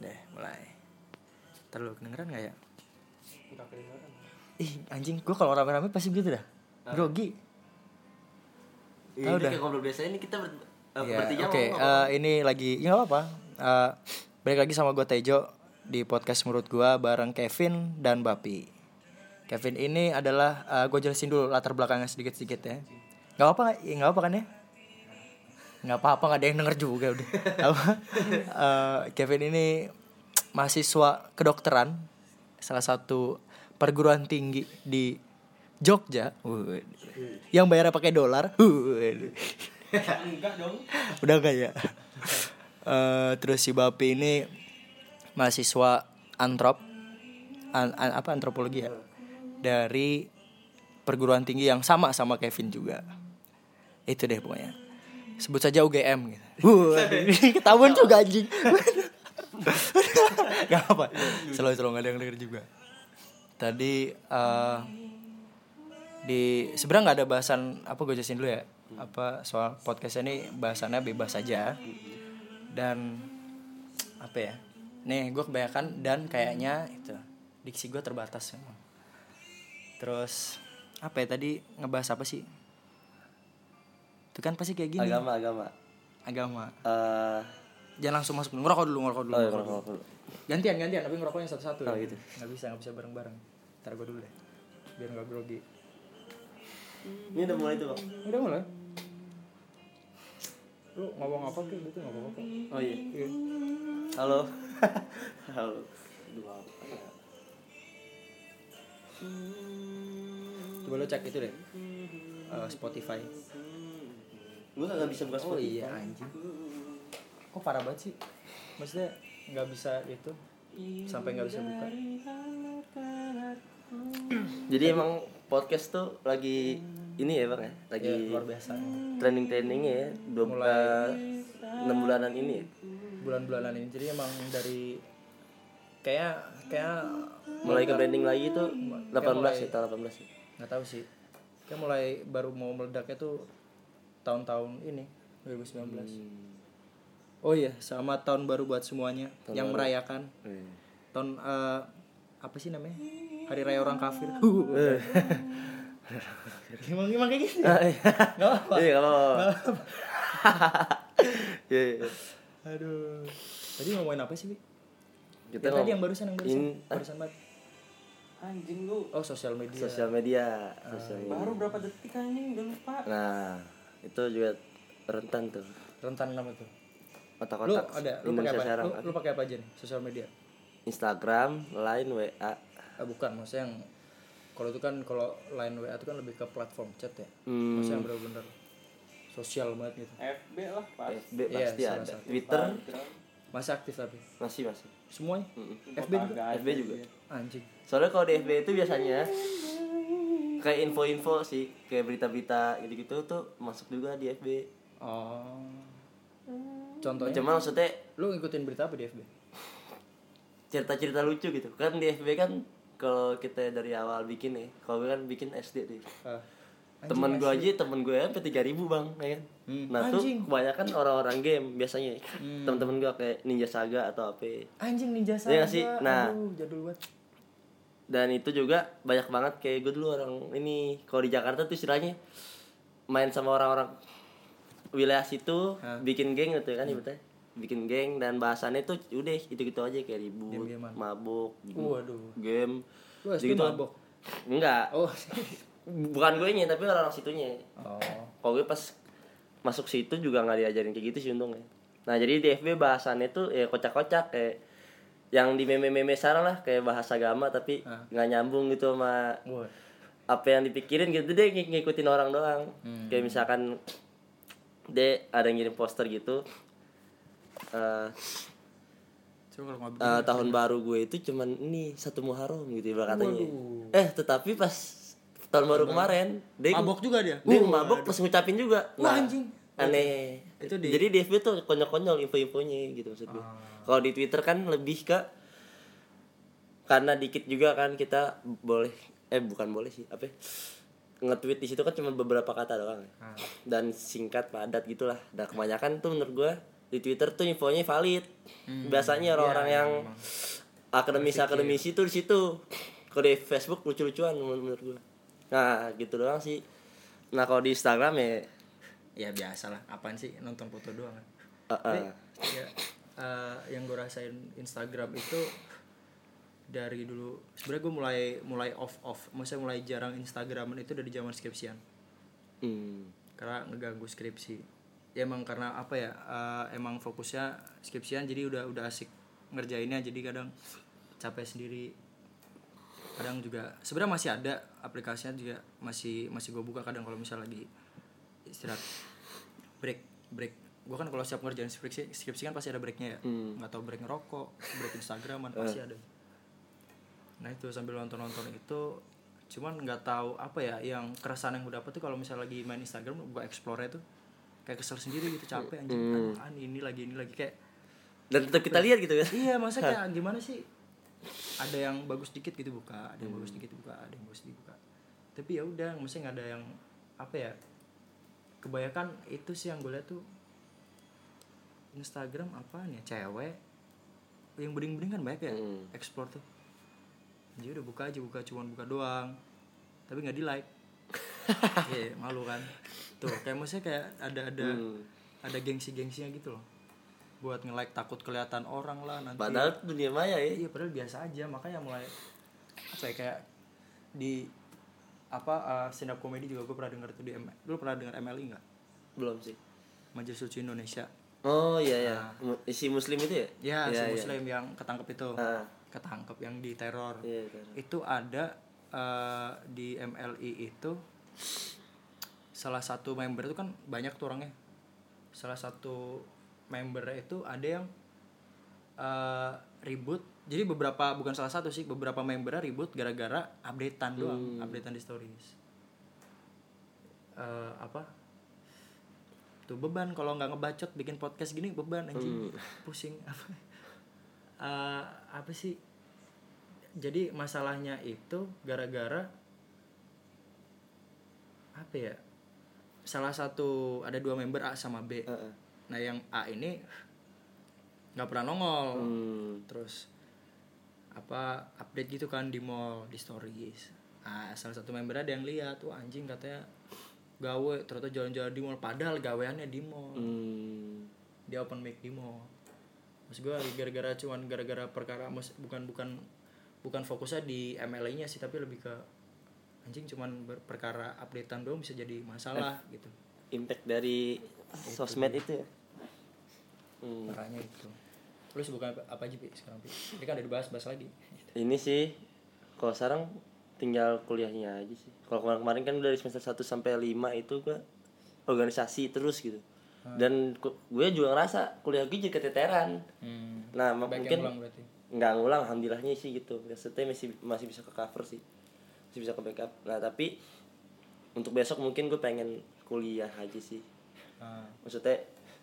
Deh, mulai. Terlalu kedengeran gak ya? Udah kedengeran. Ih, anjing, gua kalau rame-rame pasti gitu dah. Grogi. Iya, ini dah. kayak ngobrol biasa ini kita ber, Iya, bertiga Oke, eh, ini lagi ya nggak apa-apa. Eh, balik lagi sama gue Tejo di podcast menurut gue bareng Kevin dan Bapi. Kevin ini adalah gue jelasin dulu latar belakangnya sedikit-sedikit ya. Nggak apa nggak? nggak apa kan ya? Nggak apa-apa nggak ada yang denger juga udah. apa? Eh, Kevin ini mahasiswa kedokteran salah satu perguruan tinggi di Jogja. Waduh. Yang bayarnya pakai dolar. Enggak dong. Udah enggak ya? Eh, terus si Bapi ini mahasiswa antrop an- an- apa antropologi ya dari perguruan tinggi yang sama sama Kevin juga itu deh pokoknya sebut saja UGM gitu. Ketahuan juga anjing. Gak apa selalu selalu gak ada yang denger juga. Tadi eh, di sebenarnya nggak ada bahasan apa gue jelasin dulu ya? Apa soal podcast ini bahasannya bebas saja dan apa ya? Nih gue kebanyakan dan kayaknya itu diksi gue terbatas emang. terus apa ya tadi ngebahas apa sih itu kan pasti kayak gini agama agama. agama Eh, jangan langsung masuk ngerokok dulu ngerokok dulu, oh, iya, ngerokok kalau- dulu. gantian gantian tapi ngerokoknya satu-satu Oh, ya. gitu. nggak bisa nggak bisa bareng-bareng ntar gue dulu deh biar nggak grogi Ini udah mulai tuh, Bang. udah mulai lu ngomong apa kayak gitu nggak apa-apa Oh iya. Iya. Halo. Halo. Dua apa ya? coba lu cek itu deh Eh, Spotify Gua kagak bisa buka oh Spotify. iya anjing kok parah banget sih maksudnya nggak bisa itu sampai nggak bisa buka Jadi emang podcast tuh lagi ini ya, Bang ya. Lagi ya, luar biasa trending-trendingnya ya. Dua Mulai- bulan enam bulanan ini. ya. bulan-bulanan ini jadi emang dari kayak kayak Mulai ke branding lagi tuh Kayak 18 mulai- ya, tahun 18 ya. nggak tahu sih kayak mulai baru mau meledaknya tuh tahun-tahun ini 2019 oh iya sama tahun baru buat semuanya yang merayakan. Iya. tahun eh, apa sih namanya? Hari raya orang kafir. Emang emang kayak gitu Ah, iya. nggak apa Iya, kalau Iya, aduh. Tadi ngomongin apa sih Bi? Kita Ya, tadi yang barusan yang barusan. In- barusan banget. Anjing lu. oh sosial media. Sosial media, sosial media. Baru berapa detik anjing? Udah lupa. Nah, itu juga rentan tuh. rentan nama tuh lu Otak-otak ada lu pakai apa sekarang. lu, lu pakai apa aja nih sosial media Instagram, Line, WA. ah, bukan maksudnya yang kalau itu kan kalau line WA itu kan lebih ke platform chat ya Hmm, maksudnya yang bener-bener sosial banget gitu FB lah Pak. FB Iya, pasti salah ada. Twitter masih aktif tapi masih masih. semuanya Mm-mm. FB juga FB juga. anjing Soalnya kalau di FB itu biasanya kayak info-info sih, kayak berita-berita gitu-gitu tuh masuk juga di FB. oh contohnya Cuma maksudnya lu ngikutin berita apa di FB cerita-cerita lucu gitu. Kan di FB kan kalau kita dari awal bikin nih, kalau gue kan bikin SD tuh. Ah, temen gue aja temen gue sampai tiga ribu bang ya kan Hmm. nah Anjing. tuh kebanyakan orang-orang game biasanya Hmm. temen-temen gue kayak ninja saga atau apa anjing ninja Iya saga nggak sih? Nah. aduh jadul banget dan itu juga banyak banget kayak gue dulu orang ini kalau di Jakarta tuh istilahnya main sama orang-orang wilayah situ Hah. bikin geng gitu kan ibaratnya. Bikin geng dan bahasannya tuh udah gitu-gitu aja kayak ribut Game-gamean. mabuk waduh. game lu SD gitu mabok? Enggak. Oh. Bukan gue nya tapi orang-orang situnya. Oh. Kalau gue pas masuk situ juga nggak diajarin kayak gitu sih untungnya. Nah jadi di FB bahasannya tuh ya kocak-kocak kayak yang di meme-meme sekarang lah kayak bahasa agama tapi Ah. nggak nyambung gitu sama Wah. apa yang dipikirin gitu deh ng- ngikutin orang doang Hmm. kayak misalkan deh ada yang ngirim poster gitu eh coba ngobrol eh, tahun baru gue itu cuman ini satu Muharram gitu ibarat katanya Waduh. eh tetapi pas tahun baru kemarin dia mabok juga dia dia mabok pas ngucapin juga Wah, Nah, anjing. Aneh. Itu di- jadi di FB tuh konyol-konyol info-infonya gitu maksud gue Ah. kalau di Twitter kan lebih ke karena dikit juga kan kita boleh eh bukan boleh sih apa ya, nge-tweet di situ kan cuma beberapa kata doang. Ah. dan singkat padat gitulah. Dan kebanyakan tuh menurut gue di Twitter tuh infonya valid. Hmm. biasanya orang-orang Iya, yang emang. akademis akademisi tuh di situ. Kalau di Facebook lucu-lucuan menurut menurut gue nah gitu doang sih. Nah kalau di Instagram ya ya biasa lah apaan sih? Nonton foto doang. Uh, uh, ya, eh, yang gue rasain Instagram itu dari dulu. Sebenarnya gue mulai mulai off off. Maksudnya mulai jarang Instagraman itu dari zaman skripsian. Hmm. karena ngeganggu skripsi. Ya emang karena apa ya? Eh, emang fokusnya skripsian jadi udah udah asik ngerjainnya. Jadi kadang capek sendiri. Kadang juga sebenarnya masih ada aplikasinya juga. Masih masih gue buka kadang kalau misal lagi istirahat. Break break. Gue kan kalau siap ngerjain skripsi skripsi kan pasti ada breaknya ya. Hmm. nggak tahu break ngerokok break instagraman pasti ada. Nah itu sambil nonton nonton itu cuman nggak tahu apa ya yang keresahan yang gue dapet tuh kalau misal lagi main instagram gue explore tuh kayak kesel sendiri gitu capek anjing. Hmm. Aduh, an, ini lagi ini lagi kayak dan tetap kita lihat gitu kan iya masa kayak gimana sih? Ada yang bagus dikit gitu buka ada yang bagus dikit buka ada yang bagus dikit buka. Tapi ya udah maksudnya nggak ada yang apa ya kebanyakan itu sih yang gue lihat tuh Instagram apaan ya cewek yang bening-bening kan banyak ya Hmm. explore tuh. Jadi udah buka aja buka cuman buka doang tapi nggak di like Iya malu kan. Tuh kayak maksudnya kayak ada ada Hmm. ada gengsi-gengsinya gitu loh. Buat nge-like takut kelihatan orang lah nanti. Padahal dunia maya ya. Iya padahal biasa aja makanya mulai apa ya kayak di apa uh, stand up comedy juga gue pernah denger tuh di M dulu pernah denger MLI nggak? Belum sih. Majelis Lucu Indonesia. Oh iya ya Mu- si muslim itu ya? Ya Iya, si iya. muslim yang ketangkep itu. Ah. ketangkep yang di teror. Iya, teror. itu ada uh, di MLI itu salah satu member itu kan banyak tuh orangnya. Salah satu membernya itu ada yang uh, ribut jadi beberapa bukan salah satu sih beberapa membernya ribut gara-gara updatean doang updatean di stories. Eh, apa? Tuh beban kalau nggak ngebacot bikin podcast gini beban anjing. Pusing apa? Eh, apa sih? Jadi masalahnya itu gara-gara apa ya? Salah satu ada dua member A sama B. Heeh. nah yang A ini nggak pernah nongol. Hmm. terus apa update gitu kan di mall di stories. Ah salah satu member ada yang lihat tuh anjing katanya gawe ternyata jalan-jalan di mall padahal gaweannya di mall. Hmm. dia open mic di mall. Maksud gue gara-gara cuman gara-gara perkara mas, bukan bukan bukan fokusnya di MLA nya sih tapi lebih ke anjing cuman perkara updatean doang bisa jadi masalah gitu. impact dari sosmed itu ya? Hmm. parahnya itu terus bukan apa, apa aja Pi, sekarang Pi? ini kan udah dibahas bahas lagi. Ini sih kalau sekarang tinggal kuliahnya aja sih. Kalau kemarin kemarin kan dari semester 1 sampai 5 itu gua organisasi terus gitu. Dan ku- gue juga ngerasa kuliah gue jadi keteteran. Hmm. nah Baik mungkin yang ulang berarti? nggak ngulang alhamdulillahnya sih gitu. Maksudnya masih masih bisa ke cover sih. Masih bisa ke backup. Nah tapi untuk besok mungkin gue pengen kuliah aja sih. Ah, maksudnya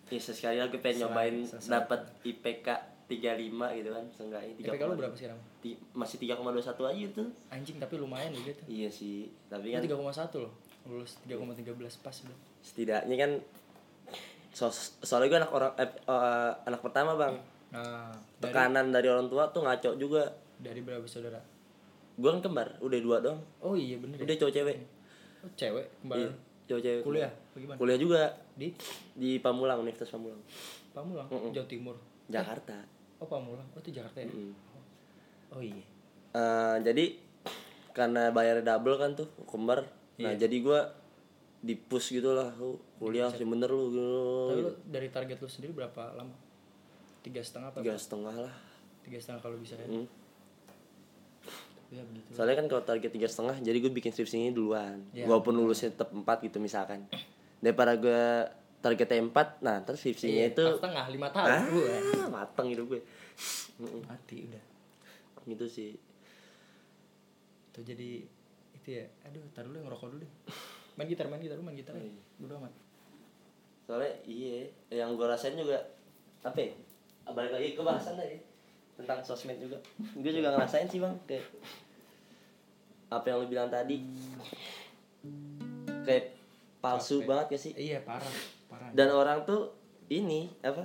ya sekali lagi pengen nyobain dapat IPK 35 gitu kan seenggaknya IPK lu berapa sekarang? Ti- masih 3,21 aja tuh. Anjing tapi lumayan juga tuh. Iya sih tapi kan 3,1 loh lulus 3,13 pas udah. Setidaknya kan so soalnya gue anak orang eh, eh, anak pertama bang. Nah dari, tekanan dari orang tua tuh ngaco juga. Dari berapa saudara? Gue kan kembar udah dua dong oh iya bener ya? Udah cowok cewek. Oh, cewek kembali iya cowok cewek kuliah bagaimana kuliah juga di? Di Pamulang Universitas Pamulang. Pamulang? Jawa Timur? Jakarta. Oh Pamulang? Oh itu Jakarta ya? Mm. oh iya. Eh, jadi karena bayar double kan tuh kembar nah Iya. jadi gue di push gitu lah kuliah sih bener lu gitu. Tapi lu dari target lu sendiri berapa lama? Tiga setengah apa? Tiga setengah lah. Tiga setengah kalau bisa ya? Hmm. ya begitu soalnya kan kalau target tiga setengah jadi gue bikin skripsinya duluan. Ya, walaupun lulusnya tetap empat gitu misalkan daripada gue targetnya empat nah terus skripsinya itu Empat setengah lima tahun ah, Wah, mateng hidup gue mati udah. Gitu sih. Tuh jadi itu ya. Aduh tar dulu ngerokok dulu deh. Main gitar main gitar lu main gitar udah amat. Soalnya iya yang gue rasain juga apa ya? Balik lagi ke bahasan tadi tentang sosmed juga. Gue juga ngerasain sih bang kayak apa yang lu bilang tadi. Kayak palsu Capek. banget gak sih? Iya parah parah. Dan orang tuh ini apa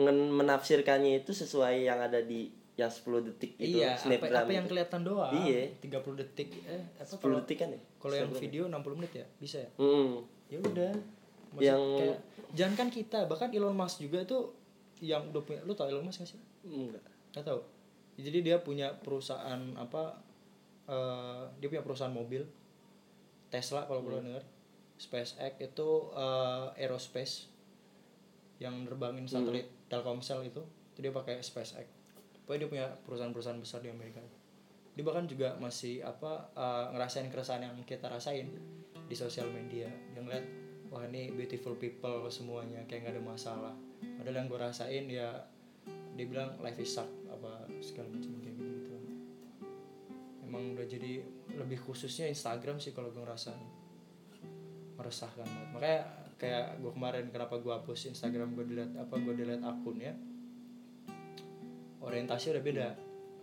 menafsirkannya itu sesuai yang ada di yang 10 detik itu iya apa, snapgram apa yang kelihatan doang? Iya. 30 detik eh apa 10 kalau detik kan ya? kalau yang video 60 menit ya? Bisa ya? Hmm. ya udah. Maksud Yang- kayak, jangan kan kita bahkan Elon Musk juga tuh yang udah punya lu tau Elon Musk gak sih? Enggak. Nggak tahu jadi dia punya perusahaan apa eh, dia punya perusahaan mobil Tesla kalau perlu dengar SpaceX itu eh, aerospace yang nerbangin satelit Telkomsel itu. Itu dia pakai SpaceX. Pokoknya dia punya perusahaan-perusahaan besar di Amerika. Dia bahkan juga masih apa eh, ngerasain keresahan yang kita rasain di sosial media. Yang ngeliat wah ini beautiful people semuanya kayak nggak ada masalah. Padahal yang gue rasain ya dia bilang life is suck apa segala macam kayak gitu gitu emang udah jadi lebih khususnya Instagram sih kalau gue ngerasain meresahkan banget makanya kayak gue kemarin kenapa gue hapus Instagram gue delete apa gue delete akunnya orientasi udah beda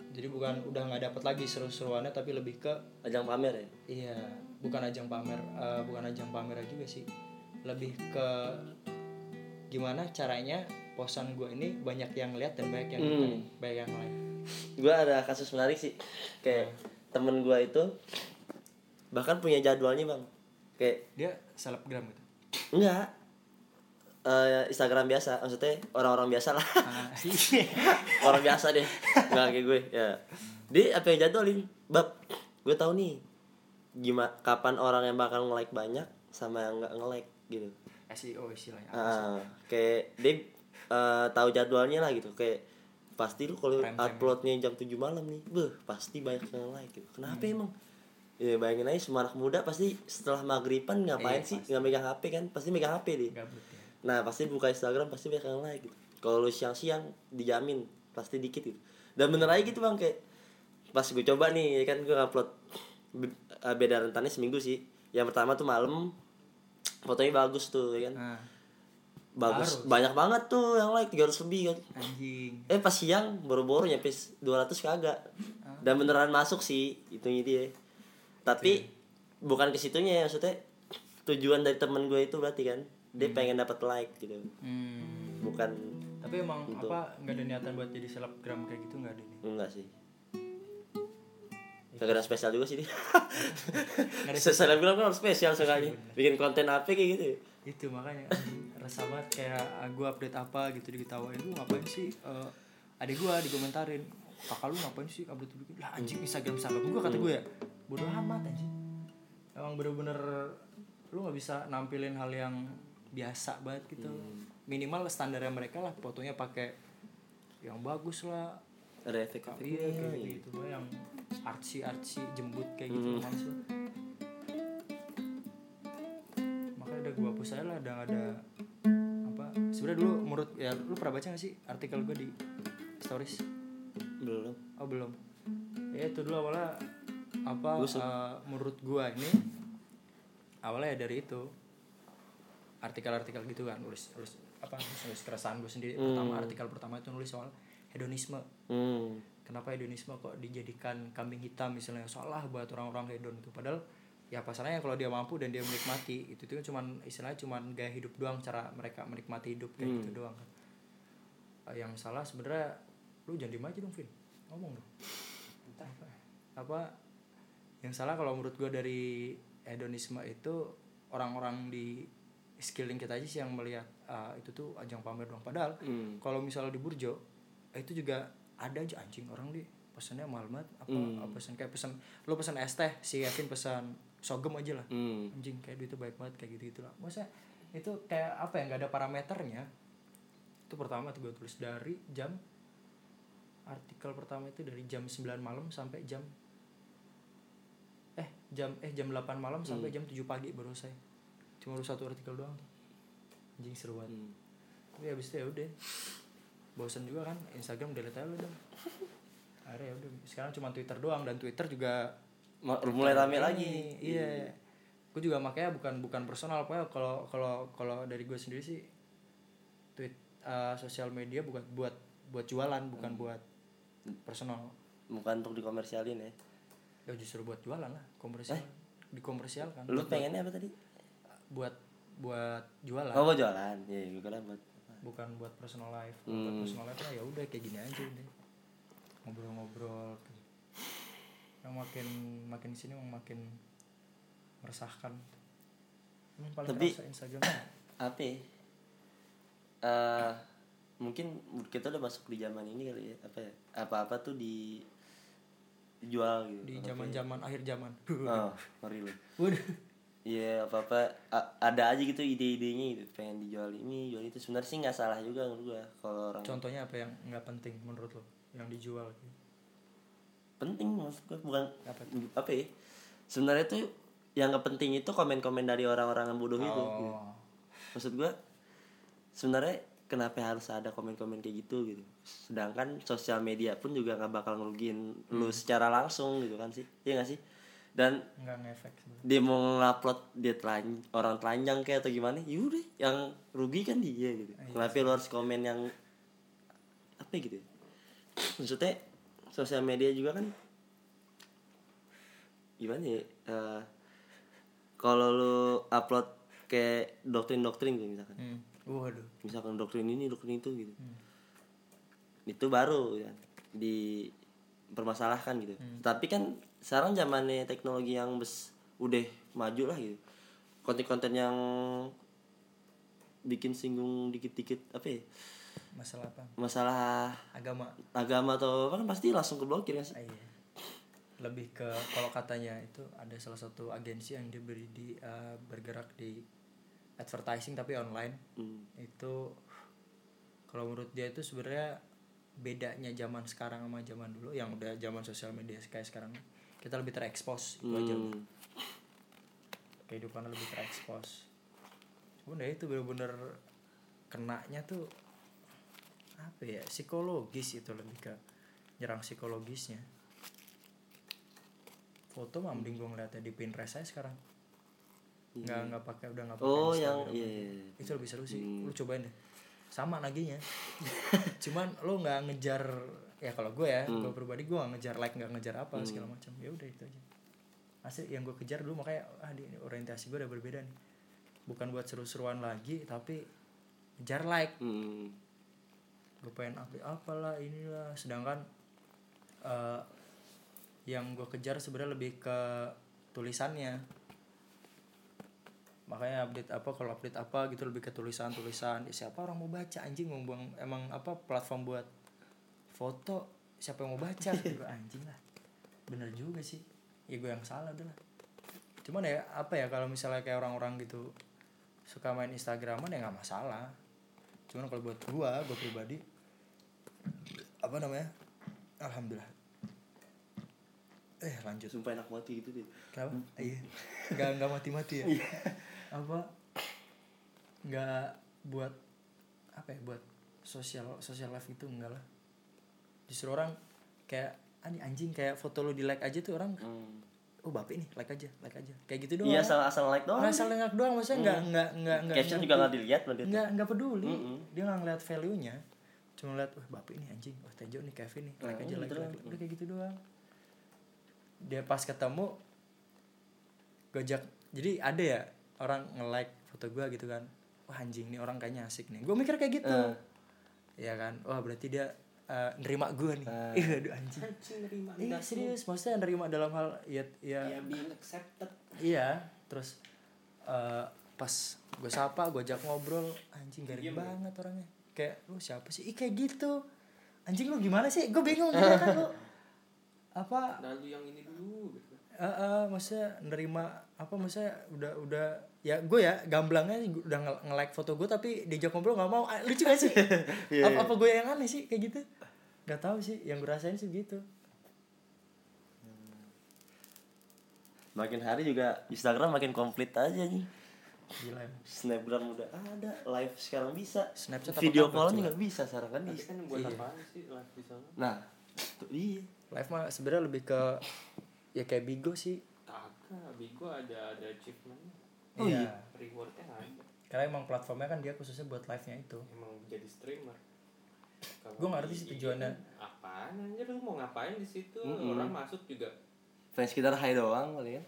jadi bukan udah nggak dapet lagi seru-seruannya tapi lebih ke ajang pamer ya Iya, bukan ajang pamer, eh, bukan ajang pamer juga sih. Lebih ke gimana caranya posan gue ini banyak yang lihat dan banyak yang Hmm. banyak yang like. gue ada kasus menarik sih kayak temen gue itu bahkan punya jadwalnya bang. Kayak Dia selebgram gitu. enggak. Eh, Instagram biasa maksudnya orang-orang biasa lah. Ah, iya. orang biasa deh. Nggak kayak gue ya. Dia apa yang jadwalin? Bab gue tahu nih gimana kapan orang yang bakal nge-like banyak sama yang nggak nge-like gitu. SEO istilahnya. Ah, kayak dia eh, tahu jadwalnya lah gitu. Kayak pasti lu kalau uploadnya jam 7 malam nih beh pasti banyak yang like gitu. Kenapa emang? Ya bayangin aja semua anak muda pasti setelah maghriban ngapain Iya, sih nggak megang HP kan? Pasti megang HP deh. Gabut ya. nah pasti buka Instagram pasti banyak yang like gitu. Kalau lu siang-siang dijamin pasti dikit gitu. Dan bener aja gitu bang kayak pas gue coba nih ya kan gue upload eh, beda rentannya seminggu sih. Yang pertama tuh malam fotonya bagus tuh ya kan? Nah, bagus. Harus. banyak banget tuh yang like 300 lebih kan. Anjing. eh pas siang boro-boro nyampe 200 kagak. Dan beneran masuk sih itunya dia. Tapi bukan ke situnya ya maksudnya tujuan dari temen gue itu berarti kan. Dia pengen dapat like gitu. Hmm. bukan Tapi emang apa nggak ada niatan buat jadi selebgram kayak gitu nggak ada nih. enggak sih. Gak ada spesial juga sih dia. Bilang kan harus spesial sekali. Bikin konten apa kayak gitu itu makanya banget kayak gue update apa gitu diketawain. Lu ngapain sih? Eh adik gue dikomentarin. Kakak lu ngapain sih update begitu lah anjing Instagram salah gue kata gue ya. Bodoh amat anjing. Emang bener-bener lu nggak bisa nampilin hal yang biasa banget gitu. Minimal standarnya mereka lah fotonya pakai yang bagus lah. Ada efek iya kayak gitu yang artsy artsy jembut kayak gitu males lah. Gua hapus aja lah udah nggak ada apa sebenarnya dulu menurut ya lu pernah baca gak sih artikel gua di stories? Belum. Oh belum. Ya itu dulu awalnya apa eh, menurut gua ini awalnya ya dari itu. Artikel-artikel gitu kan nulis nulis apa nulis, keresahan gue sendiri. Pertama artikel pertama itu nulis soal hedonisme. Hmm. kenapa hedonisme kok dijadikan kambing hitam misalnya salah buat orang-orang hedon itu. Padahal ya pasalnya kalau dia mampu dan dia menikmati itu itu kan cuman istilahnya cuman gaya hidup doang cara mereka menikmati hidup kayak gitu doang kan. Eh, yang salah sebenarnya lu jangan diem aja dong Vin. Ngomong dong. Apa, apa? Yang salah kalau menurut gue dari hedonisme itu orang-orang di skilling kita aja sih yang melihat ah, itu tuh ajang pamer doang. Padahal Hmm. kalau misalnya di Burjo itu juga ada aja anjing orang di. Pesannya mahal banget apa, apa pesan? Kayak pesan lu pesan es teh si Kevin pesan sogem aja lah. Hmm. anjing kayak duitnya baik banget kayak gitu gitu lah. Maksudnya itu kayak apa ya nggak ada parameternya. Itu pertama tuh gue tulis dari jam artikel pertama itu dari jam 9 malam sampai jam eh jam eh jam 8 malam sampai jam 7 pagi baru saya cuma urus satu artikel doang. Anjing seru banget. Hmm. tapi habis itu ya udah. Bosan juga kan Instagram delete aja udah. Akhirnya ya udah. Sekarang cuma Twitter doang dan Twitter juga mulai rame ini, lagi iya gue juga makanya bukan bukan personal. Pokoknya kalau kalau kalau dari gue sendiri sih tweet uh, sosial media bukan buat buat jualan bukan Hmm. buat personal. Bukan untuk dikomersialin ya? Ya justru buat jualan lah komersial. Dikomersial kan. Lu pengennya apa tadi? Buat buat jualan. Oh mau jualan. Ya gue kira buat bukan buat personal life. Kalau buat Hmm. personal life lah ya udah kayak gini aja udah. Ngobrol-ngobrol yang makin makin sini emang makin meresahkan. Emang paling Tapi- Instagram. apa ya? Eh, mungkin kita udah masuk di zaman ini kali ya. Apa ya? Apa apa tuh di dijual gitu. Di ya? zaman-zaman akhir zaman. Oh ngeri lu Waduh. Iya apa apa ada aja gitu ide-idenya gitu. Pengen dijual ini jual itu. Sebenarnya sih nggak salah juga menurut gua kalau orang contohnya apa yang nggak penting menurut lo? Yang dijual penting maksud gua bukan Apa apa, ya? Sebenarnya tuh yang nggak penting itu komen-komen dari orang-orang yang bodoh itu. Gitu. oh. Maksud gua sebenarnya kenapa harus ada komen-komen kayak gitu gitu? Sedangkan sosial media pun juga nggak bakal ngerugiin lu secara langsung gitu kan sih? Iya gak sih? Dan nggak ngefek dia mau ngupload dia telan orang telanjang kayak atau gimana yaudah yang rugi kan dia gitu. Kenapa lu harus komen yang apa gitu ya? maksudnya sosial media juga kan gimana ya eh, kalau lu upload kayak doktrin-doktrin gitu misalkan. Hmm. waduh. Misalkan doktrin ini doktrin itu gitu. Itu baru ya dipermasalahkan gitu. Tapi kan sekarang zamannya teknologi yang bes udah maju lah gitu. Konten-konten yang bikin singgung dikit-dikit apa ya masalah apa? Masalah agama. Agama atau apa kan pasti langsung keblokir kan sih? Ah, iya. lebih ke kalau katanya itu ada salah satu agensi yang dia beri di eh, bergerak di advertising tapi online. Hmm. itu kalau menurut dia itu sebenarnya bedanya zaman sekarang sama zaman dulu yang udah zaman sosial media kayak sekarang. Kita lebih terekspos itu aja. Hmm. kehidupannya lebih terekspos. Cuman ya itu bener-bener kenanya tuh apa ya psikologis itu lebih ke nyerang psikologisnya. Foto mah mending gue ngeliatnya di Pinterest saya sekarang. Nggak nggak pakai udah nggak pakai oh yang Instagram. iya, iya, itu lebih seru sih. Lu cobain deh. Sama naginya. Cuman lo nggak ngejar ya kalau gue ya gue pribadi gue nggak ngejar like nggak ngejar apa segala macam. Ya udah itu aja. Asli yang gue kejar dulu makanya ah di orientasi gue udah berbeda nih. Bukan buat seru-seruan lagi tapi ngejar like. Hmm. Gue pengen update apalah inilah. Sedangkan eh, yang gue kejar sebenarnya lebih ke tulisannya. Makanya update apa kalau update apa gitu lebih ke tulisan tulisan ya, siapa orang mau baca? Anjing mau buang emang apa platform buat foto? Siapa yang mau baca? Gitu anjing lah. Bener juga sih. Ya gue yang salah udah lah. Cuman ya apa ya kalau misalnya kayak orang-orang gitu suka main instagraman ya nggak masalah. Cuman kalau buat gua gua pribadi apa namanya? Alhamdulillah. Eh lanjut. Sumpah enak mati gitu deh kenapa? Iya. Nggak nggak mati mati ya apa? Nggak buat apa ya buat sosial sosial life gitu enggak lah. Justru orang kayak anjing anjing kayak foto lu di like aja tuh orang. Hmm. oh bapak ini like aja like aja. Kayak gitu doang. Iya asal asal like doang. Asal like doang maksudnya nggak nggak nggak nggak caption juga nggak dilihat nggak nggak peduli. Mm-mm. dia nggak ngeliat value nya cuma ngeliat wah bapak ini anjing wah Tejo nih Kevin nih like aja like, like, doang. udah kayak gitu doang dia pas ketemu gojek jadi ada ya orang nge-like foto gua gitu kan wah anjing nih orang kayaknya asik nih gue mikir kayak gitu Eh. ya kan wah berarti dia eh, nerima gue nih Eh. Ih, aduh anjing Anjing nerima iya enggak serius maksudnya nerima dalam hal ya ya Ya being accepted. Iya, terus eh, pas gue sapa, gue ajak ngobrol, anjing garing ya? banget orangnya. Kayak lu siapa sih? Ih kayak gitu. Anjing lu gimana sih? Gue bingung gitu kan lu. Apa Lalu yang ini dulu gitu. eh eh, maksudnya nerima apa maksudnya udah udah ya gue ya gamblangnya udah nge- nge-like foto gue tapi diajak ngobrol nggak mau Ah, lucu gak sih Iya, apa, apa gue yang aneh sih kayak gitu nggak tahu sih yang gue rasain sih gitu makin hari juga Instagram makin komplit aja nih gila. Snapgram udah ada live sekarang bisa Snapchat video coba? juga bisa sekarang kan Tapi bisa kan buat Iya. apaan sih live di sana? nah tuh, iya live mah sebenarnya lebih ke ya kayak bigo sih Kagak, Bigo ada ada achievement Oh Iya. iya. rewardnya ada. Karena emang platformnya kan dia khususnya buat live-nya itu. Emang jadi streamer. Nggak ngerti sih tujuannya. Apaan anjir lu mau ngapain di situ? Mm-mm. Orang masuk juga fans kita high doang kali ya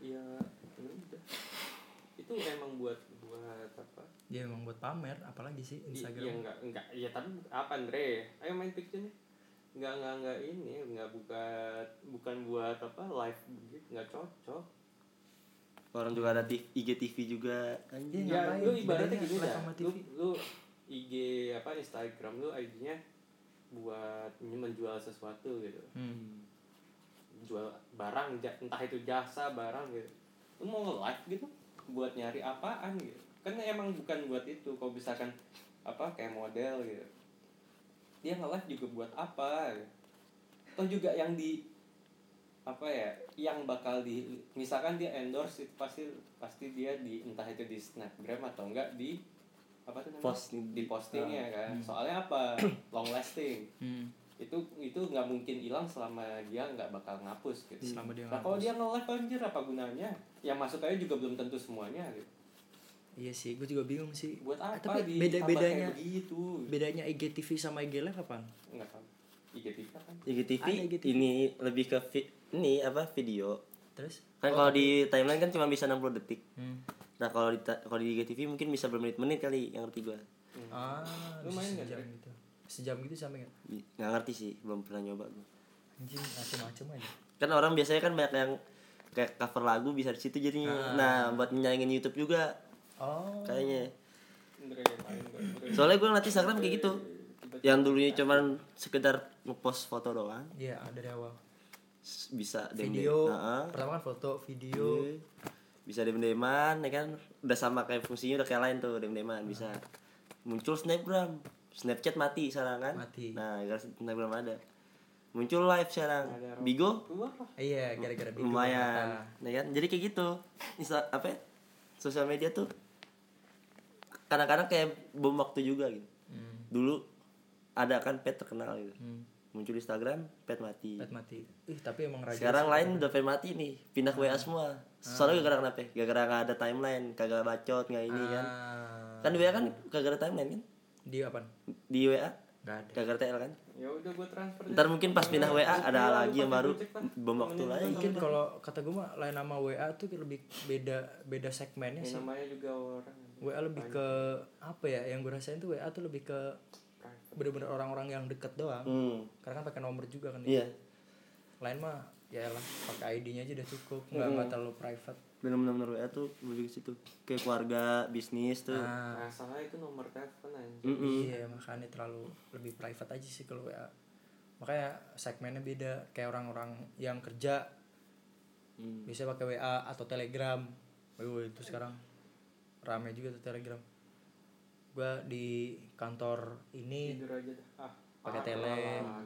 ya ya udah. Itu emang buat buat apa? Dia emang buat pamer apalagi sih I- Instagram. Iya enggak enggak. Ya tapi apa Andre? Ayo main picture nih enggak enggak enggak ini enggak bukan bukan buat apa live begitu enggak cocok. Orang juga ada TV, IGTV juga. Anjing Iya, ya ngapain? lu ibaratnya gini live dah sama lu, TV. lu IG apa Instagram lu ID-nya buat menjual sesuatu gitu. Hmm. jual barang entah itu jasa barang gitu. Lu mau nge-live gitu buat nyari apaan gitu kan emang bukan buat itu kalau misalkan apa kayak model gitu dia nge-live juga buat apa gitu. atau juga yang di apa ya yang bakal di misalkan dia endorse itu pasti pasti dia di entah itu di snapgram atau enggak di apa tuh namanya? Post. di postingnya kan soalnya apa long lasting Hmm. itu itu nggak mungkin hilang selama dia nggak bakal ngapus gitu. Selama dia nah kalau dia nge-live anjir apa gunanya? Yang masuk aja juga belum tentu semuanya gitu. iya sih gue juga bingung sih Buat Eh, apa tapi di beda bedanya begitu? bedanya IGTV sama IG Live apaan Enggak tahu. IGTV kan. IGTV, IGTV. ini lebih ke vi- ini apa video terus kan kalau di timeline kan cuma bisa 60 detik hmm. nah kalau di kalau di IGTV mungkin bisa bermenit-menit kali yang ngerti gua ah Lu bisa main nggak, sejam Dre? gitu sejam gitu sampai nggak Bi- nggak ngerti sih belum pernah nyoba gua anjing macem-macem aja kan orang biasanya kan banyak yang kayak cover lagu bisa di situ jadinya. Nah buat nyaingin YouTube juga. Oh. Kayaknya. Indra. soalnya gue ngeliat Instagram kayak gitu. Yang dulunya cuman sekedar ngepost foto doang. Iya dari awal. Bisa video. Nah, pertama kan foto video. Bisa dem deman ya kan? Udah sama kayak fungsinya udah kayak lain tuh dem deman bisa muncul snapgram. Snapchat mati sekarang kan? Mati. nah gara snapgram ada muncul live sekarang. Bigo Wah, iya gara-gara video lumayan. ya kan? Jadi kayak gitu. Insta apa ya? sosial media tuh kadang-kadang kayak bom waktu juga gitu. Hmm. dulu ada kan pet terkenal gitu. Hmm. muncul di Instagram pet mati. Pet mati. Ih tapi emang raja sekarang lain udah pet mati nih. Pindah ke WA semua. Soalnya gara-gara kenapa ya? gara-gara nggak ada timeline kagak bacot nggak ini kan? Ah, kan di WA kan kagak ada timeline kan? Dia apa di WA nggak ada. Kagak ada TL kan ya udah gua transfer. ntar mungkin pas pindah WA ada lagi yang baru bom waktu lagi. mungkin kalau kata gue mah lain nama WA tuh lebih beda beda segmennya Ya, sih. namanya juga orang. WA lebih ke apa ya yang gue rasain tuh WA tuh lebih ke bener-bener orang-orang yang deket doang. Hmm. Karena kan pakai nomor juga kan iya. Lain mah ya lah pakai ID-nya aja udah cukup. Nggak nggak terlalu private bener-bener WA tuh lebih ke situ kayak keluarga bisnis tuh nah Nah, salah itu nomor telepon aja. Mm-mm. iya makanya terlalu lebih private aja sih kalau WA makanya segmennya beda kayak orang-orang yang kerja Hmm. bisa pakai WA atau Telegram Wih, itu sekarang rame juga tuh Telegram gua di kantor ini. Ah, Pakai tele. Ah,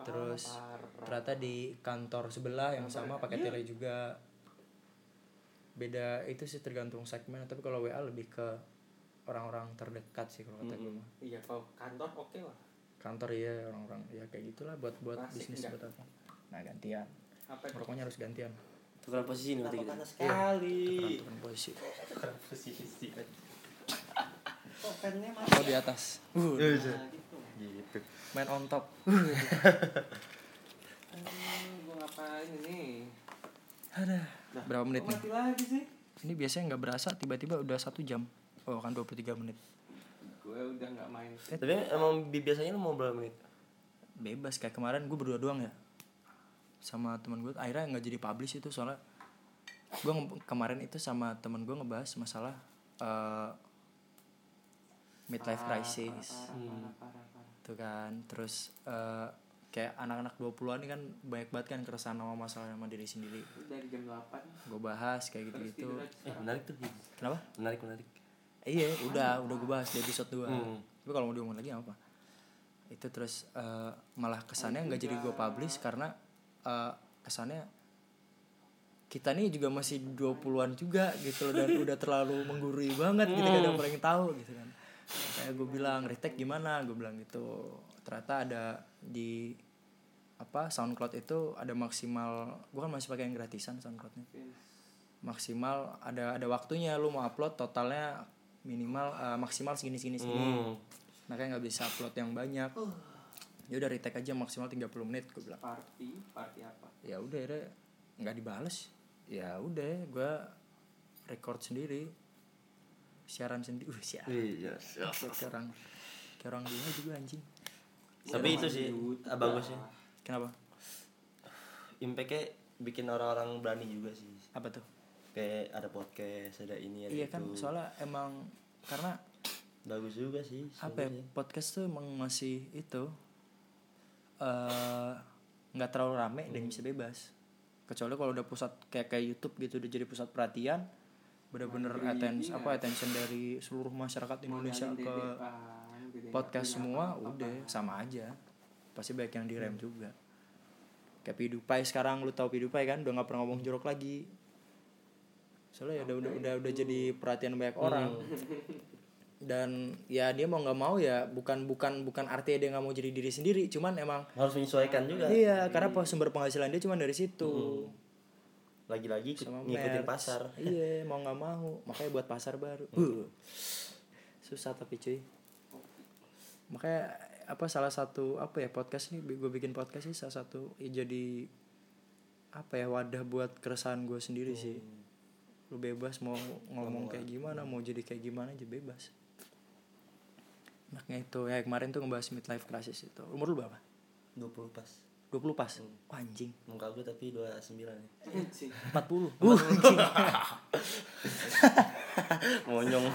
Terus parah. ternyata di kantor sebelah yang sama pakai tele juga beda itu sih tergantung segmen tapi kalau WA lebih ke orang-orang terdekat sih kalau kata gue mah. Iya, kalau kantor oke lah. kantor ya orang-orang ya kayak gitulah buat buat Klasik bisnis enggak? buat apa nah gantian Apa harus gantian tukeran posisi nih berarti gitu sekali. posisi tukeran posisi Kok pennya mas? oh di atas uh, Nah, gitu. gitu main on top Aduh, gua ngapain ini? ada berapa menit Kok nih? mati lagi sih? ini biasanya nggak berasa tiba-tiba udah satu jam. Oh kan 23 menit. Gue udah nggak main. tapi emang bi- biasanya lu mau berapa menit? Bebas kayak kemarin gue berdua doang ya. Sama teman gue akhirnya nggak jadi publish itu soalnya gue kemarin itu sama teman gue ngebahas masalah eh, midlife crisis. Parah, parah, parah. tuh kan terus eh, kayak anak-anak 20-an ini kan banyak banget kan keresahan sama masalah sama diri sendiri. Dari jam 8 gue bahas kayak gitu-gitu. eh menarik tuh kenapa? Menarik menarik. Iya udah udah gue bahas di episode 2 Hmm. tapi kalau mau diomongin lagi apa itu terus eh, malah kesannya nggak jadi gue publish karena eh, kesannya kita nih juga masih 20-an juga gitu loh dan udah terlalu menggurui banget gitu kan yang paling tahu gitu kan. Kayak gue bilang retake gimana? Gue bilang gitu ternyata ada di apa SoundCloud itu ada maksimal gue kan masih pakai yang gratisan SoundCloudnya. Maksimal ada ada waktunya lu mau upload totalnya minimal eh, maksimal segini segini segini. Hmm. makanya nggak bisa upload yang banyak. Ya udah retake aja maksimal 30 menit gue bilang. Party, party apa? ya udah akhirnya nggak dibales. Ya udah gue record sendiri. Siaran sendiri uh siaran. Iya. kayak orang kayak orang dunia juga anjing Tapi itu sih ah, bagusnya. kenapa Impactnya bikin orang-orang berani juga sih. apa tuh Kayak ada podcast, ada ini, ada iya itu. kan soalnya emang karena Bagus juga sih. apa ya, podcast tuh emang masih itu eh nggak terlalu rame dan bisa bebas kecuali kalau udah pusat kayak kayak YouTube gitu udah jadi pusat perhatian bener-bener attention apa attention dari seluruh masyarakat Indonesia ke podcast semua udah sama aja. Pasti banyak yang direm juga. Kayak PewDiePie sekarang lu tahu PewDiePie kan? Udah nggak pernah ngomong jorok lagi. Soalnya ya udah udah udah, udah jadi perhatian banyak orang. Dan ya dia mau nggak mau ya bukan bukan bukan artinya dia nggak mau jadi diri sendiri. Cuman emang harus menyesuaikan juga. iya karena pas sumber penghasilan dia cuma dari situ. Lagi-lagi ikut- sama ngikutin merch. pasar. iya mau nggak mau. Makanya buat pasar baru. Huh. susah tapi cuy makanya apa salah satu apa ya podcast nih gue bikin podcast sih salah satu ya jadi apa ya wadah buat keresahan gue sendiri sih. Lu bebas mau ngomong kayak gimana mau jadi kayak gimana aja bebas. Enaknya itu ya kemarin tuh ngebahas midlife crisis itu. Umur lu berapa? 20 pas. 20 pas? Wah, anjing. Muka gue tapi 29 nih. 40 uh, anjing Monyong.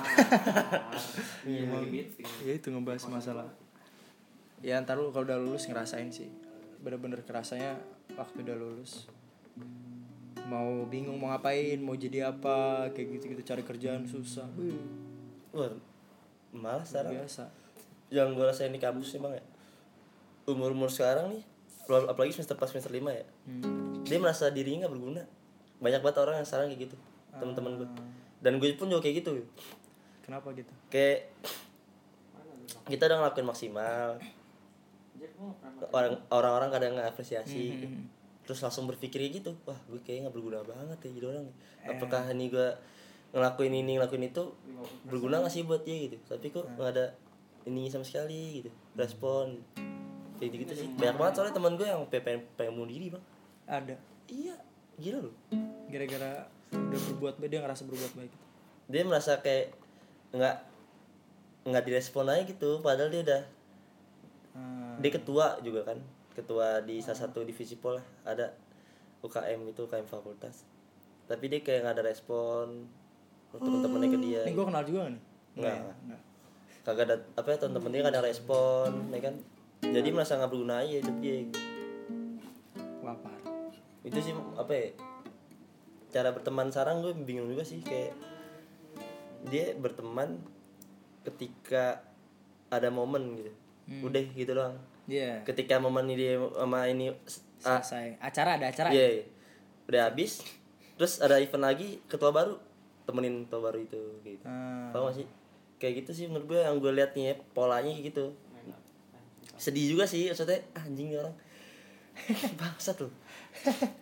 Iya, ya itu ngebahas masalah. Ya ntar lu kalau udah lulus ngerasain sih. Bener-bener kerasanya waktu udah lulus. Mau bingung mau ngapain mau jadi apa kayak gitu gitu cari kerjaan susah. Wah, malah sekarang. Biasa. Yang gue rasain di kampus nih bang ya. Umur umur sekarang nih apal- apalagi semester pas semester lima ya. Hmm. dia merasa dirinya nggak berguna. Banyak banget orang yang sekarang kayak gitu teman-teman gue dan gue pun juga kayak gitu. Kenapa gitu? Kayak kita udah ngelakuin maksimal. Orang orang-orang kadang nggak apresiasi terus langsung berpikir kayak gitu. Wah gue kayaknya nggak berguna banget ya jadi orang. Apakah ini gue ngelakuin ini ngelakuin itu berguna gak sih buat dia gitu? Tapi kok nggak ada ini sama sekali gitu. Respon. Kayak gitu, sih. banyak banget soalnya teman gue yang pengen pengen bunuh diri bang. Ada? Iya. Gila loh. Gara-gara udah berbuat baik dia ngerasa berbuat baik dia merasa kayak nggak nggak direspon aja gitu padahal dia udah Hmm. dia ketua juga kan ketua di salah satu divisi pol lah ada UKM itu UKM fakultas. Tapi dia kayak nggak ada respon teman-temannya ke dia ini gue kenal juga nih? Nggak. Nggak. kagak ada apa ya teman-teman dia nggak ada respon ya kan? Jadi merasa nggak berguna aja hidup dia parah. Itu sih apa ya cara berteman sekarang gue bingung juga sih kayak dia berteman ketika ada momen gitu. Udah gitu doang. Iya. ketika momen ini dia sama ini ah, selesai. Acara ada acara. Iya iya. udah habis terus ada event lagi ketua baru. Temenin ketua baru itu gitu. Hmm. tau gak sih? Kayak gitu sih menurut gue yang gue liat nih ya, polanya kayak gitu. Sedih juga sih maksudnya ah, anjing orang bangsat loh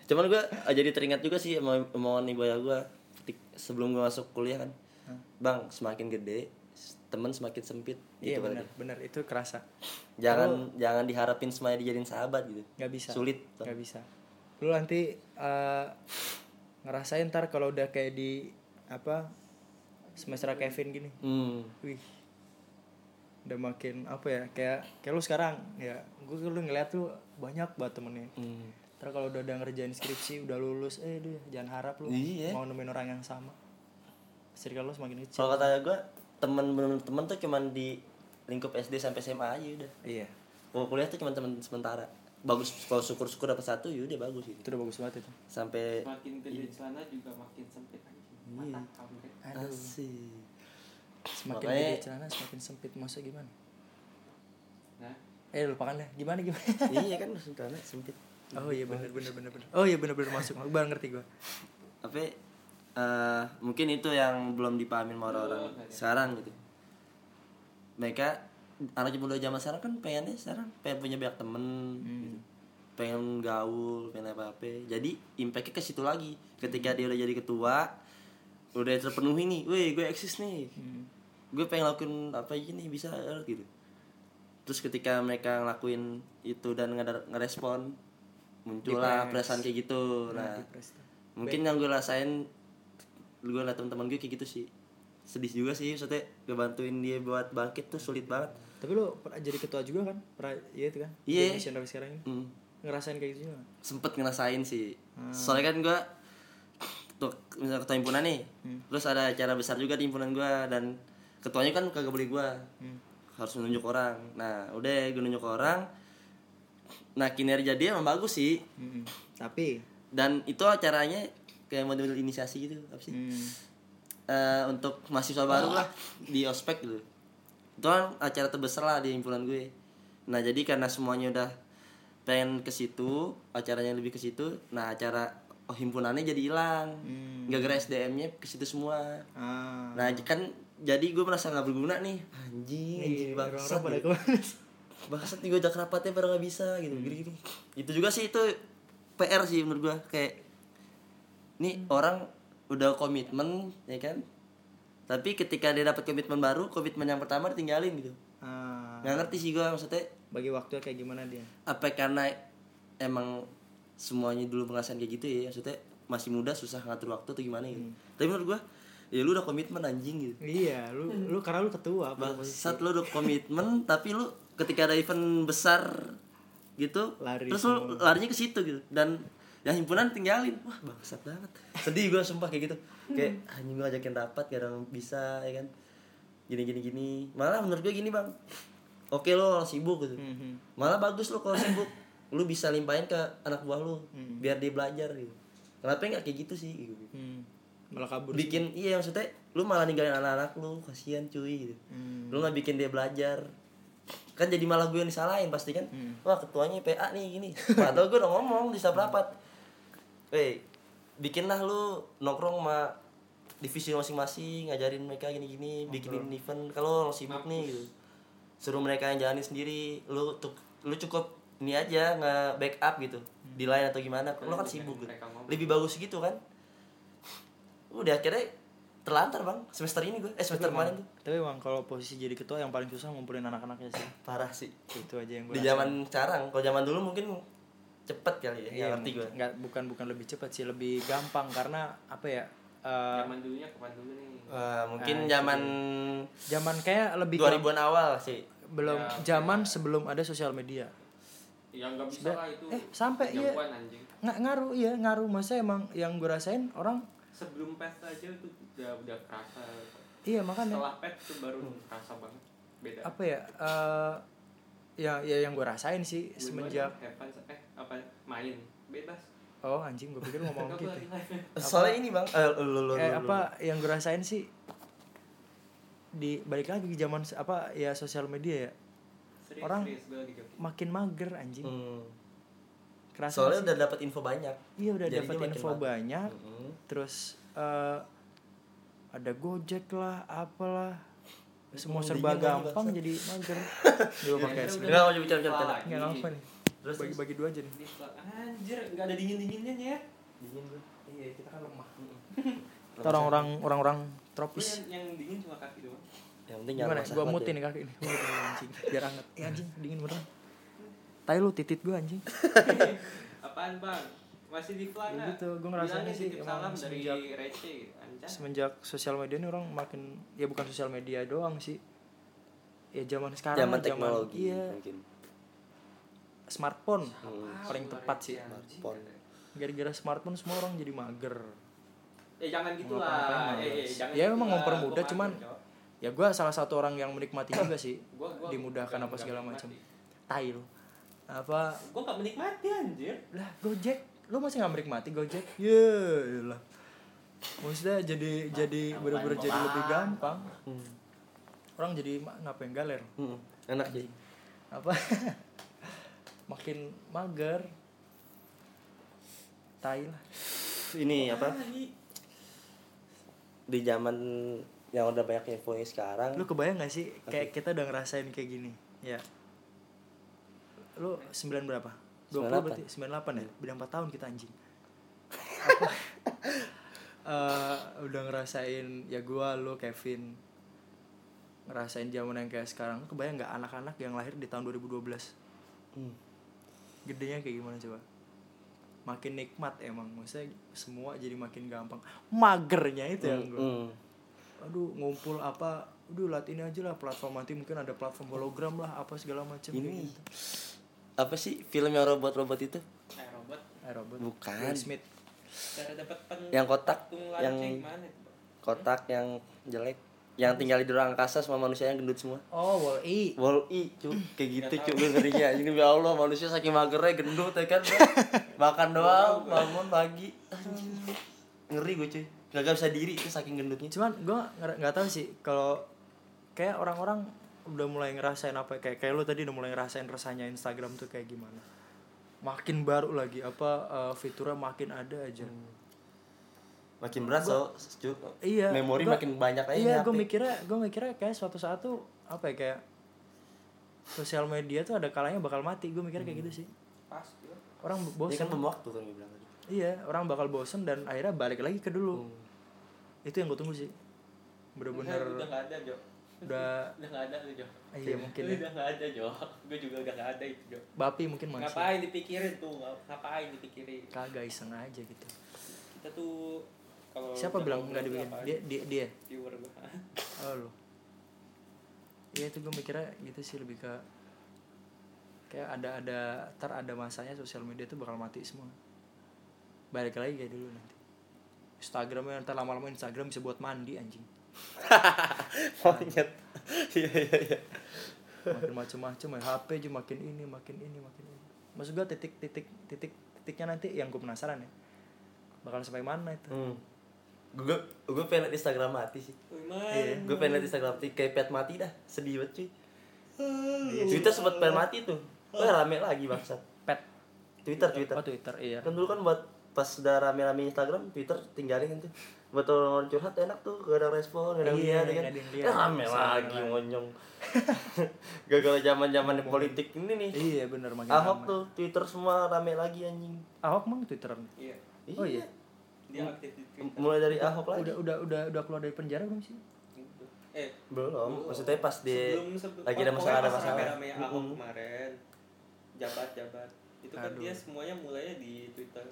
cuman gue ah, jadi teringat juga sih sama omongan ibu ayah gue sebelum gue masuk kuliah kan. Bang semakin gede teman semakin sempit iya gitu kan benar benar itu kerasa. Jangan jangan diharapin semuanya dijadiin sahabat gitu. Nggak bisa. Sulit nggak bisa. Lu nanti eh, ngerasain ntar kalau udah kayak di apa semester Kevin gini. Hmm. wih udah makin apa ya kayak kayak lu sekarang ya gue lu ngeliat tuh banyak banget temennya. Hmm. ntar kalau udah udah ngerjain skripsi udah lulus eh deh jangan harap lu Iya. mau nemuin orang yang sama. Circle lu semakin kecil. Kalau kata gue teman bener teman tuh cuman di lingkup SD sampai SMA aja udah. Iya. Kalau kuliah tuh cuma teman sementara. Bagus kalau syukur syukur dapat satu ya udah bagus gitu. Itu udah bagus banget itu. Sampai Makin gede celana juga makin sempit anjing. Mata kamu aduh. Asik semakin Makanya- gede celana semakin sempit masa gimana? Nah, eh lupakan deh gimana gimana? Iya kan sementara sempit. Oh iya bener bener bener bener. Oh iya bener bener masuk. Baru ngerti gue tapi eh, mungkin itu yang belum dipahami sama orang-orang sekarang gitu. Mereka anak muda zaman sekarang kan pengennya sekarang pengen punya banyak temen gitu. pengen gaul pengen apa apa jadi impactnya ke situ lagi. Ketika dia udah jadi ketua udah terpenuhi nih weh gue eksis nih gue pengen lakuin apa aja nih bisa gitu terus ketika mereka ngelakuin itu dan ngerespon muncullah perasaan kayak gitu nah mungkin yang gue rasain gue liat teman-teman gue kayak gitu sih sedih juga sih maksudnya ngebantuin dia buat bangkit tuh sulit banget Tapi lu pernah jadi ketua juga kan? Pernah iya itu kan? Iya. Sampai sekarang ini. hmm. Ngerasain kayak gitu juga. sempet ngerasain sih soalnya kan gua tuh misalnya ketua himpunan nih. Terus ada acara besar juga di himpunan gua dan ketuanya kan kagak boleh gua. Harus menunjuk orang. Nah udah gue nunjuk orang. Nah kinerja dia emang bagus sih. Mm-mm. Tapi? Dan itu acaranya kayak model inisiasi gitu apa sih? Hmm, Eh, untuk mahasiswa baru lah di ospek gitu. Itu kan acara terbesar lah di himpunan gue. Nah jadi karena semuanya udah pengen ke situ acaranya lebih ke situ nah acara oh, himpunannya jadi hilang. Hmm. gara-gara SDM-nya ke situ semua. Ah. nah kan jadi gue merasa nggak berguna nih? Anjing anjing Iya, bangsat pada gitu. bangsat nih gue ajak rapatnya pada nggak bisa gitu gini gini itu juga sih itu PR sih menurut gue kayak nih orang udah komitmen ya kan? Tapi ketika dia dapat komitmen baru komitmen yang pertama ditinggalin gitu. Ah, nggak ngerti sih gue maksudnya bagi waktu kayak gimana dia? apa karena emang semuanya dulu ngerasain kayak gitu ya maksudnya masih muda susah ngatur waktu atau gimana gitu. Tapi menurut gue ya lu udah komitmen anjing gitu. Iya, lu lu karena lu ketua saat lu udah komitmen tapi lu ketika ada event besar gitu Lari terus lu larinya ke situ gitu. Dan yang himpunan tinggalin. Wah bangsat banget. Sedih gue sumpah kayak gitu. Kayak anjing gue ajakin rapat kadang bisa ya kan. Gini gini gini. Malah menurut gue gini bang. Oke lo sibuk gitu. Malah bagus lo kalau sibuk lu bisa limpahin ke anak buah lu biar dia belajar gitu. Kenapa nggak kayak gitu sih? Gitu. Hmm. Malah kabur. bikin iya maksudnya lu malah ninggalin anak-anak lu kasihan cuy gitu. Hmm. lu nggak bikin dia belajar. Kan jadi malah gue yang disalahin pasti kan. Hmm. wah ketuanya PA nih gini. Padahal gue udah ngomong di setiap rapat. Weh, bikinlah lu nongkrong sama divisi masing-masing ngajarin mereka gini-gini bikinin event. Kalau lo sibuk nih gitu. Suruh mereka yang jalanin sendiri lu tuh lu cukup ini aja nge backup gitu. Di lain atau gimana lu kan sibuk gitu. lebih bagus gitu kan. Udah akhirnya terlantar bang. Semester ini gue eh semester kemarin tuh Tapi emang kalau posisi jadi ketua yang paling susah ngumpulin anak-anaknya sih. parah sih. Itu aja yang gue di zaman sekarang kalau zaman dulu mungkin cepet kali ya Iya, ngerti gue nggak bukan bukan lebih cepat sih, lebih gampang karena apa ya? eh, Zaman dulunya kapan dulu nih? Wah, mungkin Ah, zaman zaman kayak lebih ke- 2000-an awal sih. Belum Ya, zaman sebelum ada sosial media. Ya nggak bisa lah itu. Eh, sampai iya. Nggak ngaruh iya ngaruh. Masa emang yang gue rasain orang Sebelum pet aja itu udah udah kerasa. iya makanya. Setelah pet tuh baru kerasa banget. Beda. apa ya eh ya ya yang gue rasain sih Dua-duanya semenjak have fun, eh apa main. Bebas. oh anjing gue pikir ngomong gitu. soalnya ini bang. Eh, lu, lu, lu, eh apa yang gue rasain sih di balik lagi ke zaman apa ya sosial media ya Serius, Orang- serius gue lagi joki. makin mager anjing. Hmm. kerasa soalnya nggak udah dapat info banyak iya udah dapat info mager. banyak Mm-mm. terus eh ada gojek lah apalah semua Hmm, serba gampang jadi mager pakai Akhirnya es udah Enggak, mau bicara bicara nggak apa nih Terus, bagi bagi dua aja nih. Anjir, nggak ada dingin dinginnya ya. dingin gue iya kita kan lemah Kita orang-orang orang-orang Lu tropis yang, yang dingin cuma kaki doang. Yang penting gimana masak mutin nih kaki ini anjing biar anget eh anjing dingin beneran tai lu titit gua anjing Apaan bang? Masih di flat Ya gitu, gua ngerasain Bilangnya sih emang semenjak- Rece gitu. Anjay. semenjak sosial media ini orang makin ya bukan sosial media doang sih ya zaman sekarang zaman teknologi iya mungkin smartphone Hmm. paling tepat sih Smartphone. gara-gara smartphone semua orang jadi mager Eh jangan gitu. Eh, eh, males. jangan Ya, gitu emang lah. mempermudah, Gua cuman. Ya gua salah satu orang yang menikmati juga sih. Gua- gua dimudahkan apa segala macam. Menikmati. tai lu. Apa? Gua gak menikmati anjir. lah gojek. Lu masih nggak menikmati gojek? Ya lah maksudnya jadi jadi bener-bener jadi lebih gampang. Hmm. orang jadi ngapain galer? Hmm. enak sih. apa? Makin mager. Tai lah. Ini apa? Di zaman yang udah banyak info sekarang. Lu kebayang gak sih kayak kita udah ngerasain kayak gini ya. Lu 9 berapa? 20 berarti? 98 ya? Beda 4 tahun kita anjing. Apa? Eh, udah ngerasain ya gua lu Kevin ngerasain zaman yang kayak sekarang. Lu kebayang nggak anak-anak yang lahir di tahun 2012 Hmm. gedenya kayak gimana coba? Makin nikmat emang maksudnya semua jadi makin gampang. Magernya itu yang gua. Hmm. Aduh ngumpul apa udah lat ini aja lah platform nanti mungkin ada platform hologram lah apa segala macam ini apa sih film yang robot-robot itu? Robot. Robot. Bukan. Will Smith. Cara dapat pen yang kotak yang kotak yang jelek yang tinggal di ruang angkasa semua manusia yang gendut semua. Oh wall e. Wall E cu kayak gitu cu gue ngerinya ini ya Allah manusia saking magernya gendut ya kan makan doang bangun pagi. Anjing ngeri gue cuy. Gak bisa diri itu saking gendutnya. Cuman gue nggak tahu sih kalau kayak orang-orang udah mulai ngerasain apa kayak kayak lu tadi udah mulai ngerasain rasanya Instagram tuh kayak gimana? Makin baru lagi apa eh, fiturnya makin ada aja. Makin berat so iya memori gua- makin banyak aja iya gue mikirnya gue mikirnya kayak suatu saat tuh apa ya kayak sosial media tuh ada kalanya bakal mati gue mikirnya kayak gitu sih. Pas gitu orang bosan kan bom waktu kan gue bilang tadi. Iya orang bakal bosen dan akhirnya balik lagi ke dulu. Hmm. itu yang gue tunggu sih. Bener-bener udah nggak ada Jo. Udah. Udah nggak ada tuh Jo. Iya mungkin. Lu ya. udah nggak ada Jo. Gue juga udah nggak ada itu Jo. Bapi mungkin masih. Ngapain dipikirin tuh? Ngap- ngapain dipikirin? Kagak iseng aja gitu. Kita tuh kalau siapa udah bilang nggak dibikin dia dia dia? Viewer gua. Oh lo iya itu gue mikirnya gitu sih lebih ke kayak ada ada ntar ada masanya sosial media tuh bakal mati semua balik lagi kayak dulu nanti. Instagramnya ntar lama-lama Instagram bisa buat mandi anjing. Monyet. Iya iya iya. Makin macem-macem ya HP aja makin ini makin ini makin ini. Maksud gue titik titik titik titiknya nanti yang gue penasaran ya. Bakal sampai mana itu? Hmm. gue gue pengen liat Instagram mati sih. Iya. man. Gue pengen liat Instagram mati kayak pet mati dah. Sedih banget cuy. Twitter sempat pengen mati tuh. Wah rame lagi bangsat. Pet. Twitter Twitter. Oh Twitter iya. Kan dulu kan buat pas udah rame-rame Instagram Twitter tinggalin tuh buat orang curhat enak tuh gak ada respon gak ada Iya, lihat ya kan. Eh, rame Sama lagi ngonyong. Gagal zaman zaman politik ini nih. Iya bener makin Ahok ramai. tuh Twitter semua rame lagi anjing. Ahok emang Twitteran? Iya. Oh iya? Dia aktif di Twitter. Mulai dari Ahok lagi. Udah udah udah udah keluar dari penjara belum sih? Eh belum. maksudnya pas dia sebelum, sebelum lagi ada oh, masalah ada masalah. rame-ramenya Ahok kemarin. Jabat-jabat itu kan Aduh. dia semuanya mulainya di Twitter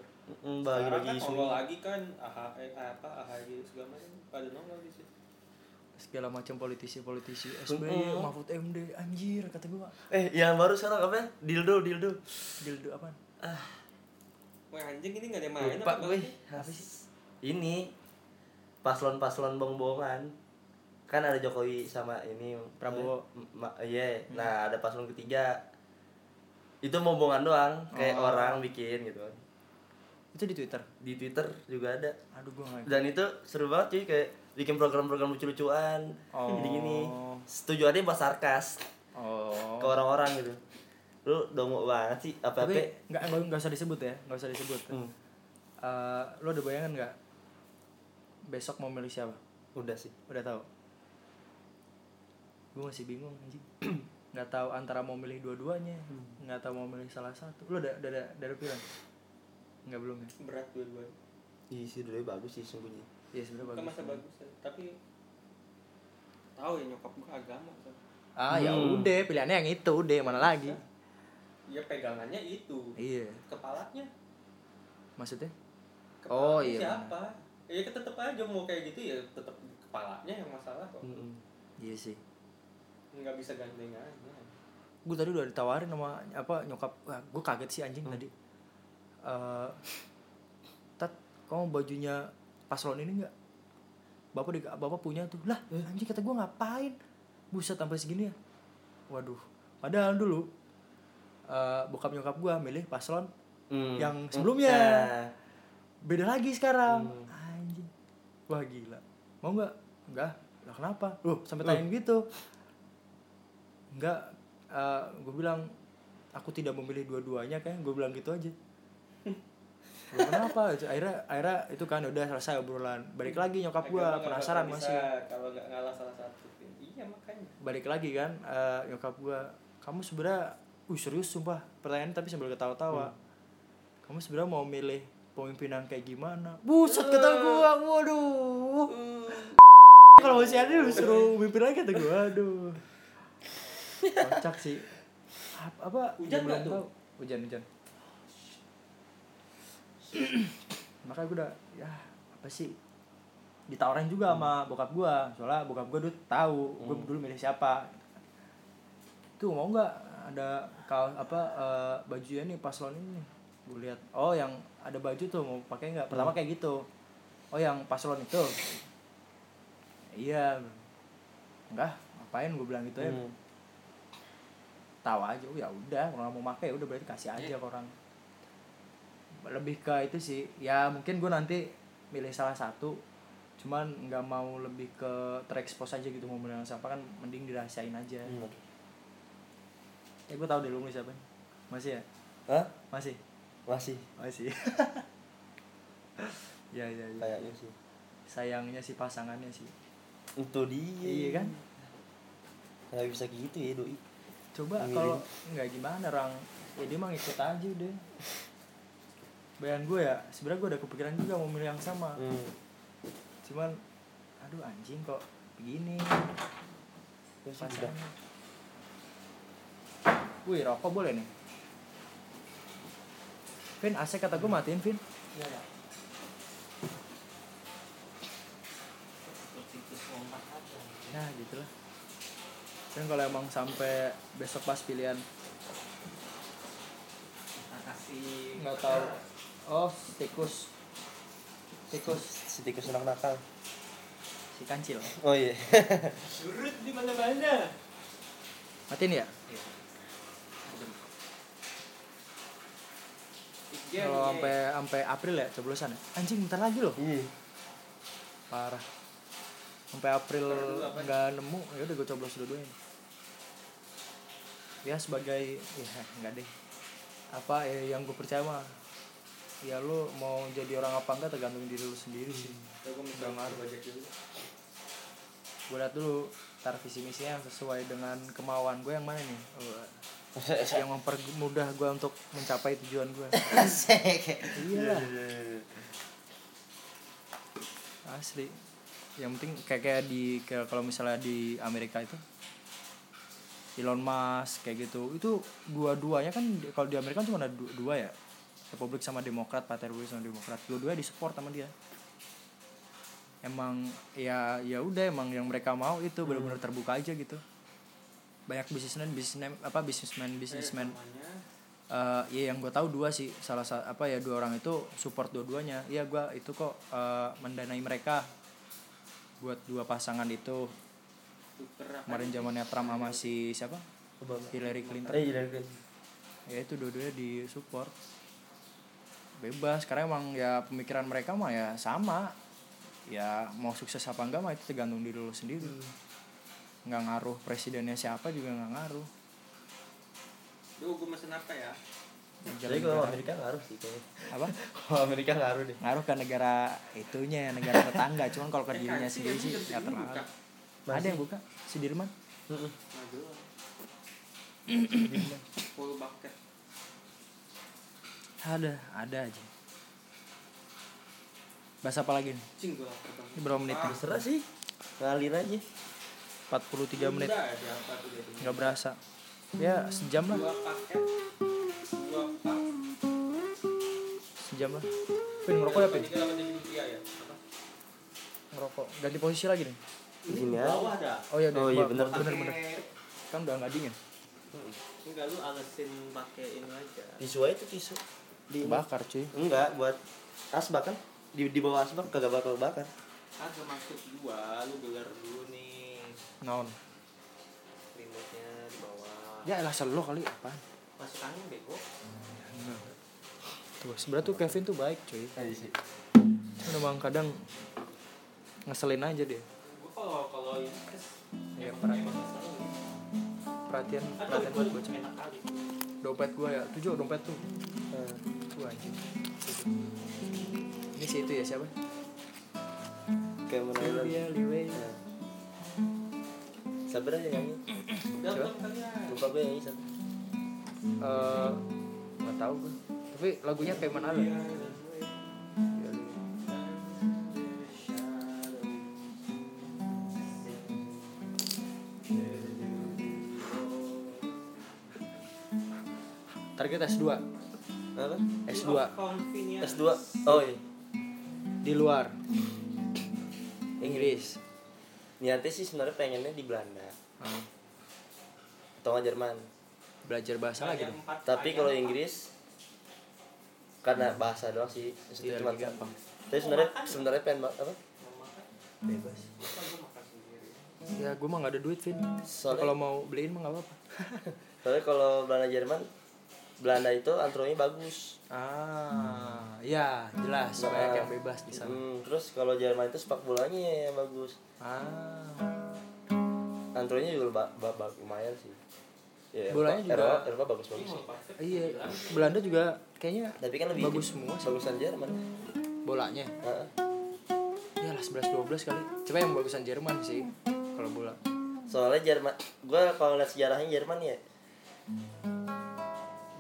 bagi-bagi kan isu nongol lagi kan AH, eh, apa AHY segala macam pada nongol di situ segala macam politisi-politisi SBY, Mm-mm. Mahfud MD, anjir kata gua. eh yang baru sekarang apa ya? dildo dildo Dildo apa? Wah anjing ini gak ada yang main lupa apa gue sih? apa sih ini paslon-paslon bong-bongan kan ada Jokowi sama ini Prabowo. eh, iya nah ada paslon ketiga itu mau bongan doang kayak Oh. orang bikin gitu Itu di Twitter. di Twitter juga ada Aduh gua nggak. dan itu seru banget cuy kayak bikin program-program lucu-lucuan Oh. gini-gini tujuannya buat sarkas Oh. ke orang-orang gitu lu dongo banget sih apa Tapi apa nggak nggak usah disebut ya, nggak usah disebut. Hmm, Eh, lo ada bayangan nggak besok mau milih siapa? udah sih Udah tahu? Gue masih bingung anjing. nggak tahu antara mau milih dua-duanya, nggak tahu mau milih salah satu. Lo udah udah ada udah ada pilihan? Nggak belum ya? berat dua-dua Ih, sih dulu bagus sih sungguhnya Iya sebenarnya kan bagus. masa bagus ya. tapi tahu ya nyokap gua agama kan Ah ya Hmm. udah pilihannya yang itu udah mana lagi? ya pegangannya itu Iya. kepalanya Maksudnya? Kepalanya Oh, iya, siapa ya tetep aja mau kayak gitu ya tetep kepalanya yang masalah kok Mm-mm. Iya sih. nggak bisa gandengan gue tadi udah ditawarin sama apa nyokap wah gue kaget sih anjing tadi Eh tat kamu bajunya paslon ini nggak? Bapak di, bapak punya tuh. Lah anjing kata gue ngapain? Buset sampai segini ya? Waduh. Padahal dulu eh bokap nyokap gue milih paslon Mm. Yang sebelumnya. Nah, beda lagi sekarang. Hmm. anjing. Wah gila. Mau nggak? Enggak lah kenapa? Loh sampai tanyain gitu. Enggak gue bilang aku tidak memilih dua-duanya kan gue bilang gitu aja kenapa? Itu akhirnya akhirnya itu kan udah selesai obrolan. Balik lagi nyokap gue penasaran bakal masih. kalau nggak ngalah salah satu. Iya makanya. Balik lagi kan eh, nyokap gue kamu sebenarnya uh serius sumpah. Pertanyaan tapi sambil ketawa-tawa. Kamu sebenarnya mau milih pemimpinan kayak gimana? Buset kata gue waduh. Kalau masih ada lu suruh mimpin lagi kata gue aduh. Kocak sih. Apa, apa Hujan nggak tuh? tahu. hujan hujan makanya gue udah ya apa sih ditawarin juga sama bokap gua. Soalnya bokap gua dulu tahu gua dulu milih siapa. Tuh mau nggak ada kaos apa eh, bajunya nih paslon ini? Gue lihat oh yang ada baju tuh mau pakai nggak? Pertama kayak gitu. Oh yang paslon itu? Iya. Enggak ngapain? Gue bilang gitu ya. Hmm. tahu aja oh ya udah kalau nggak mau pakai ya udah berarti kasih aja ke orang lebih ke itu sih. Ya mungkin gue nanti milih salah satu. Cuman nggak mau lebih ke terekspos aja gitu mau milih yang siapa kan mending dirahasiain aja. Hmm. ya gue tahu deh lu siapa masih ya? Hah? masih? Masih. Masih. Ya ya ya. Kayaknya sih. sayangnya si pasangannya sih. Itu dia. iya kan? Nggak bisa gitu ya doi. coba kalau nggak gimana orang ya dia mah ngikut aja udah bayan gue ya sebenarnya gue ada kepikiran juga mau milih yang sama. Hmm. cuman aduh anjing kok begini? Ya sudah. wih rokok boleh nih. Vin AC kata gue matiin Vin. Iya ya. nah gitu lah kan kalau emang sampai besok pas pilihan nggak tahu oh tikus. Tikus. Si tikus anak nakal. si kancil. Oh iya. surut di mana mana matiin ya? Iya, kalau sampai sampai April ya coblosan ya? Anjing bentar lagi loh. Iya. parah. Sampai April nggak nemu ya udah gue coblos dua-duanya. Ya sebagai ya nggak deh. Apa ya yang gue percaya mah ya lu mau jadi orang apa enggak tergantung diri lu sendiri sih. Gue minta ngaruh bajak dulu gue liat dulu tar visi misinya yang sesuai dengan kemauan gue yang mana nih? Oh, yang mempermudah gue untuk mencapai tujuan gue iya. Lah asli. Yang penting kayak kayak di kayak kalau misalnya di Amerika itu Elon Musk kayak gitu. Itu dua-duanya kan kalau di Amerika cuma ada du- dua ya Republik sama Demokrat Partai Republik sama Demokrat. Dua-duanya disupport sama dia. Emang ya ya udah emang yang mereka mau itu benar-benar terbuka aja gitu. Banyak bisnismen bisnismen apa bisnismen bisnismen Eh, ya yang gue tahu dua sih. Salah satu apa ya dua orang itu support dua-duanya. Iya gue itu kok eh, mendanai mereka buat dua pasangan itu. Kemarin zamannya Trump sama si siapa? Hillary Clinton. Eh, iya, iya. ya itu dua-duanya di support bebas. Karena emang ya pemikiran mereka mah ya sama. Ya mau sukses apa enggak mah itu tergantung diri lu sendiri. Nggak ngaruh presidennya siapa juga nggak ngaruh. Duh, gue mesen apa ya? Jadi kalau Amerika ngaruh sih kayaknya. apa? Kalau Amerika ngaruh deh. ngaruh ke negara itunya negara tetangga. Cuman kalau ke Eh, dirinya sendiri yang sih nggak terlalu. ada yang buka? Si Dirman Heeh. Nah. Full bucket. Ada ada aja. Bahas apa lagi nih? Cing, ini berapa menit nih? Terserah sih. Ngalir aja. 43 menit. Udah, siapa tuh dia tuh? nggak berasa. Ya sejam lah. Pak. sejam lah. Pin ngerokok ya Pin ya? Ngerokok. Ganti posisi lagi nih. Di sini Ini dah. oh iya Oh, iya, bener bener Pakai- kan udah nggak dingin. Enggak lu alesin pakai ini aja. Tisu aja tuh tisu. Di bakar cuy Enggak, buat asbak kan? Di di bawah asbak kagak bakal bakar. Agak masuk dua, lu gelar dulu nih. non Remote-nya di bawah. ya elah selo kali apa Masuk angin bego. tuh sebenarnya tuh Kevin tuh baik cuy Aja sih. Cuman emang kadang ngeselin aja dia Gua kalau kalau ini kes Iya, emang- perhatian. perhatian perhatian buat enak kali. dompet gua ya tujuh dompet tuh Nah, tuh anjing ini si itu ya siapa Island. Julia Liwei Nah. Sabar aja nyanyi. Coba. Lupa gue nyanyi satu. eh nggak tahu gue tapi lagunya kayak mana Iya, ada target S2 Apa? S2 Convenience. S2. Oh iya. di luar. Inggris. Niatnya sih sebenarnya pengennya di Belanda. Ah, atau nggak Jerman. Belajar bahasa lagi dong. Empat tapi kalau Inggris karena bahasa doang sih itu Iya, cuma lebih gampang. tapi sebenarnya sebenarnya pengen apa? Mau makan? Bebas. Ya gue mah gak ada duit Vin. Soalnya- kalau mau beliin mah gak apa-apa. Soalnya kalau Belanda Jerman Belanda itu antronya bagus. Ah ya jelas Nah, banyak yang bebas di sana. Hmm, terus kalau Jerman itu sepak bolanya yang bagus. Ah. Antronya juga ba ba ba- lumayan sih. Ya, Bolanya juga- Eropa, Eropa bagus bagus iya Belanda juga kayaknya tapi kan lebih bagus semua sih. bagusan Jerman. Bolanya. Heeh. ya lah 11-12 kali. Coba yang bagusan Jerman sih kalau bola. Soalnya Jerman gue kalau lihat sejarahnya Jerman ya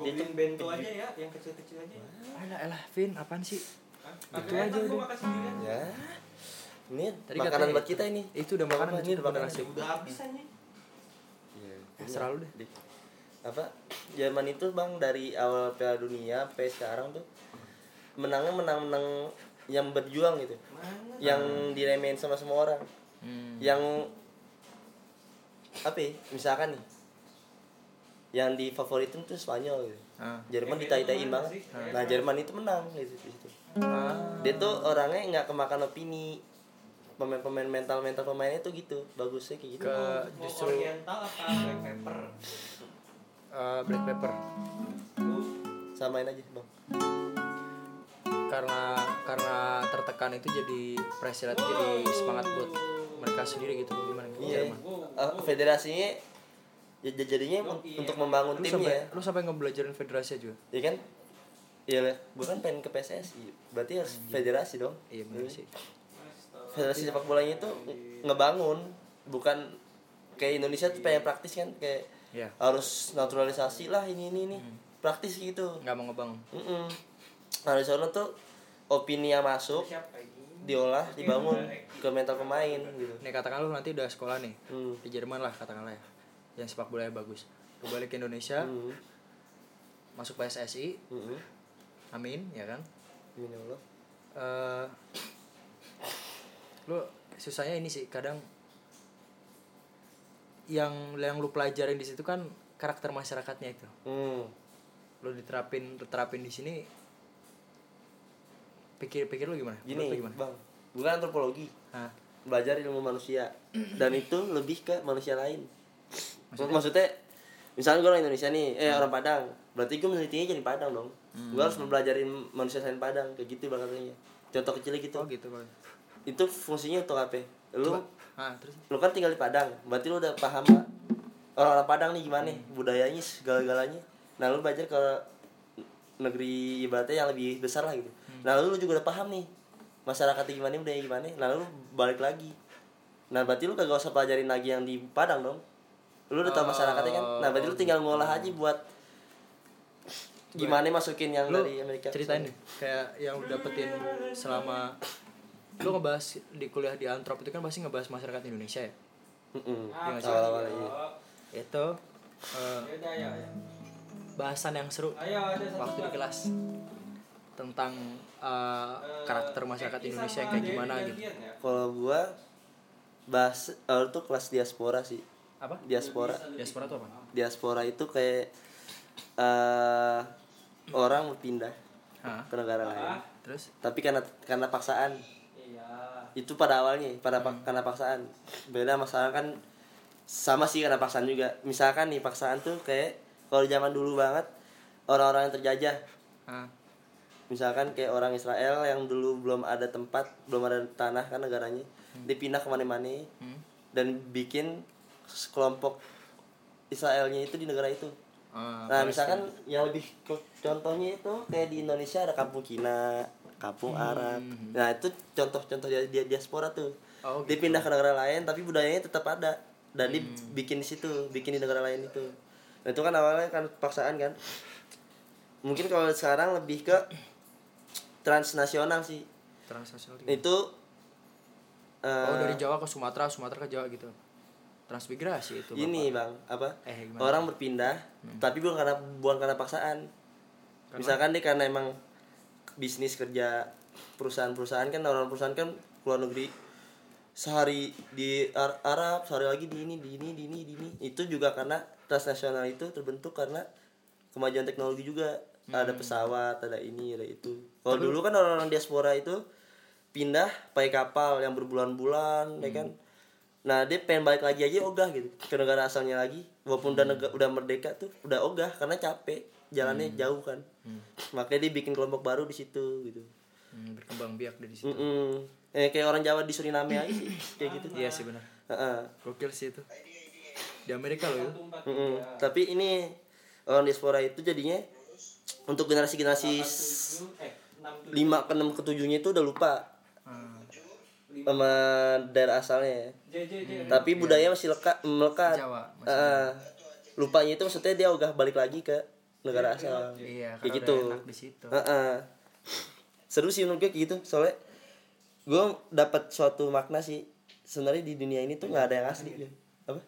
beliin bento aja ya yang kecil-kecil aja. Alah alah Vin apaan sih? Hah? Itu aja udah. ya. Ini Tadi makanan buat kita ini. itu udah makanan ini udah makanan. sih udah habis aja. Iya, serah lu deh. Di- apa? Jerman itu bang dari awal Piala Dunia sampai sekarang tuh menangnya menang-menang yang berjuang gitu. Mana? Yang diremehin sama semua orang. Hmm. yang apa ya, misalkan nih yang difavoritin tuh Spanyol gitu. Ah. Jerman itu mana banget. sih? nah Jerman itu menang gitu di situ. Ah. dia tuh orangnya nggak kemakan opini. Pemain-pemain mental mental pemainnya tuh gitu. Bagusnya kayak gitu. Ke mau justru oriental apa black pepper? Eh, black pepper. Samain aja bang. Karena karena tertekan itu jadi pressure itu jadi semangat buat mereka sendiri gitu. Gimana? Iya. Jerman? Eh, federasinya ya jadinya Yoi. untuk membangun lu timnya. sampai lu sampai ngebelajarin federasi juga ya kan? Iya, gue kan pengen ke PSSI, berarti harus federasi dong. iya benar sih. Federasi sepak bolanya itu ngebangun, bukan kayak Indonesia tuh pengen praktis kan, kayak Iya. harus naturalisasi lah ini ini ini, praktis gitu. nggak mau ngebang Mm Nah di sana tuh opini yang masuk diolah, dibangun ke mental pemain gitu. nih katakan lu nanti udah sekolah nih Hmm. di Jerman lah katakanlah ya yang sepak bolanya bagus lu balik ke Indonesia Hmm. masuk PSSI Hmm. amin ya kan Amin ya Allah. eh lu susahnya ini sih kadang yang yang lu pelajarin di situ kan karakter masyarakatnya itu Hmm. lu diterapin terapin di sini pikir pikir lu gimana Gini, lu gimana bang, bukan antropologi, Hah? belajar ilmu manusia, dan itu lebih ke manusia lain. Maksudnya, misalnya gue orang Indonesia nih, eh orang Padang, berarti gue menelitinya jadi Padang dong. Gue harus mempelajarin manusia selain Padang, kayak gitu bang katanya. Contoh kecilnya gitu. oh gitu Bang. Itu fungsinya untuk apa? Lu, Coba. ah terus lu kan tinggal di Padang, berarti lu udah paham lah orang-orang Padang nih gimana nih, budayanya segala-galanya. Nah lu belajar ke negeri ibaratnya yang lebih besar lah gitu. Nah lu juga udah paham nih masyarakatnya gimana, budaya gimana. Nah lu balik lagi. Nah berarti lu kagak usah pelajarin lagi yang di Padang dong. Lu udah tahu masyarakatnya kan. Nah berarti lu tinggal ngolah aja buat gimana masukin yang lu dari Amerika. ceritain deh kayak yang lu dapetin selama lu ngebahas di kuliah di antrop itu kan pasti ngebahas masyarakat Indonesia ya Mm-mm. Iya, Awal-awal iya. itu ya. bahasan yang seru waktu di kelas tentang eh, karakter masyarakat Indonesia yang kayak gimana gitu? Kalau gua bahas awal tuh kelas diaspora sih. Apa Diaspora. diaspora itu apa Diaspora itu kayak eh orang berpindah Hah? ke negara lain. terus Tapi karena karena paksaan. iya Itu pada awalnya, pada pak- karena paksaan. Beda masalah kan sama sih karena paksaan juga. Misalkan nih paksaan tuh kayak kalau zaman dulu banget orang-orang yang terjajah ah misalkan kayak orang Israel yang dulu belum ada tempat belum ada tanah kan negaranya dipindah ke mana-mana hmm. dan bikin kelompok Israelnya itu di negara itu. Ah, nah misalkan yang lebih ke- contohnya itu kayak di Indonesia ada kampung Cina kampung Arab. nah itu contoh-contoh dia, dia diaspora tuh. Oh, dia pindah ke negara lain tapi budayanya tetap ada. Dan dia bikin di situ bikin di negara lain itu. Nah itu kan awalnya kan paksaan kan. Mungkin kalau sekarang lebih ke transnasional sih. Transnasional itu itu eh, oh dari Jawa ke Sumatera Sumatera ke Jawa gitu transmigrasi itu ini bang apa? Eh, gimana? orang berpindah tapi bukan karena bukan karena paksaan. Misalkan dia karena emang bisnis kerja perusahaan-perusahaan kan orang perusahaan kan keluar negeri sehari di Ar- Arab sehari lagi di ini di ini di ini di ini. Itu juga karena transnasional itu terbentuk karena kemajuan teknologi juga. Ada pesawat ada ini ada itu. Kalau dulu kan orang-orang diaspora itu pindah pakai kapal yang berbulan-bulan ya kan nah dia pengen balik lagi aja ogah gitu ke negara asalnya lagi walaupun udah nega- udah merdeka tuh udah ogah karena capek jalannya jauh kan makanya dia bikin kelompok baru di situ gitu Hmm, berkembang biak dari situ. Mm-mm. Eh, kayak orang Jawa di Suriname aja sih kayak gitu Iya sih benar. Heeh. Gokil sih itu. Di Amerika loh ya. Empat Mm-mm. tapi ini orang diaspora itu jadinya untuk generasi generasi lima ke enam ke tujuhnya itu udah lupa Hmm. Sama daerah asalnya J J tapi budaya masih lekat melekat Jawa, masih Heeh. lupanya itu maksudnya dia udah balik lagi ke negara asal Iya, kayak gitu udah enak di situ. Heeh. seru sih menurut gue kayak gitu soalnya gue dapat suatu makna sih sebenarnya di dunia ini tuh nggak ada yang asli ya. apa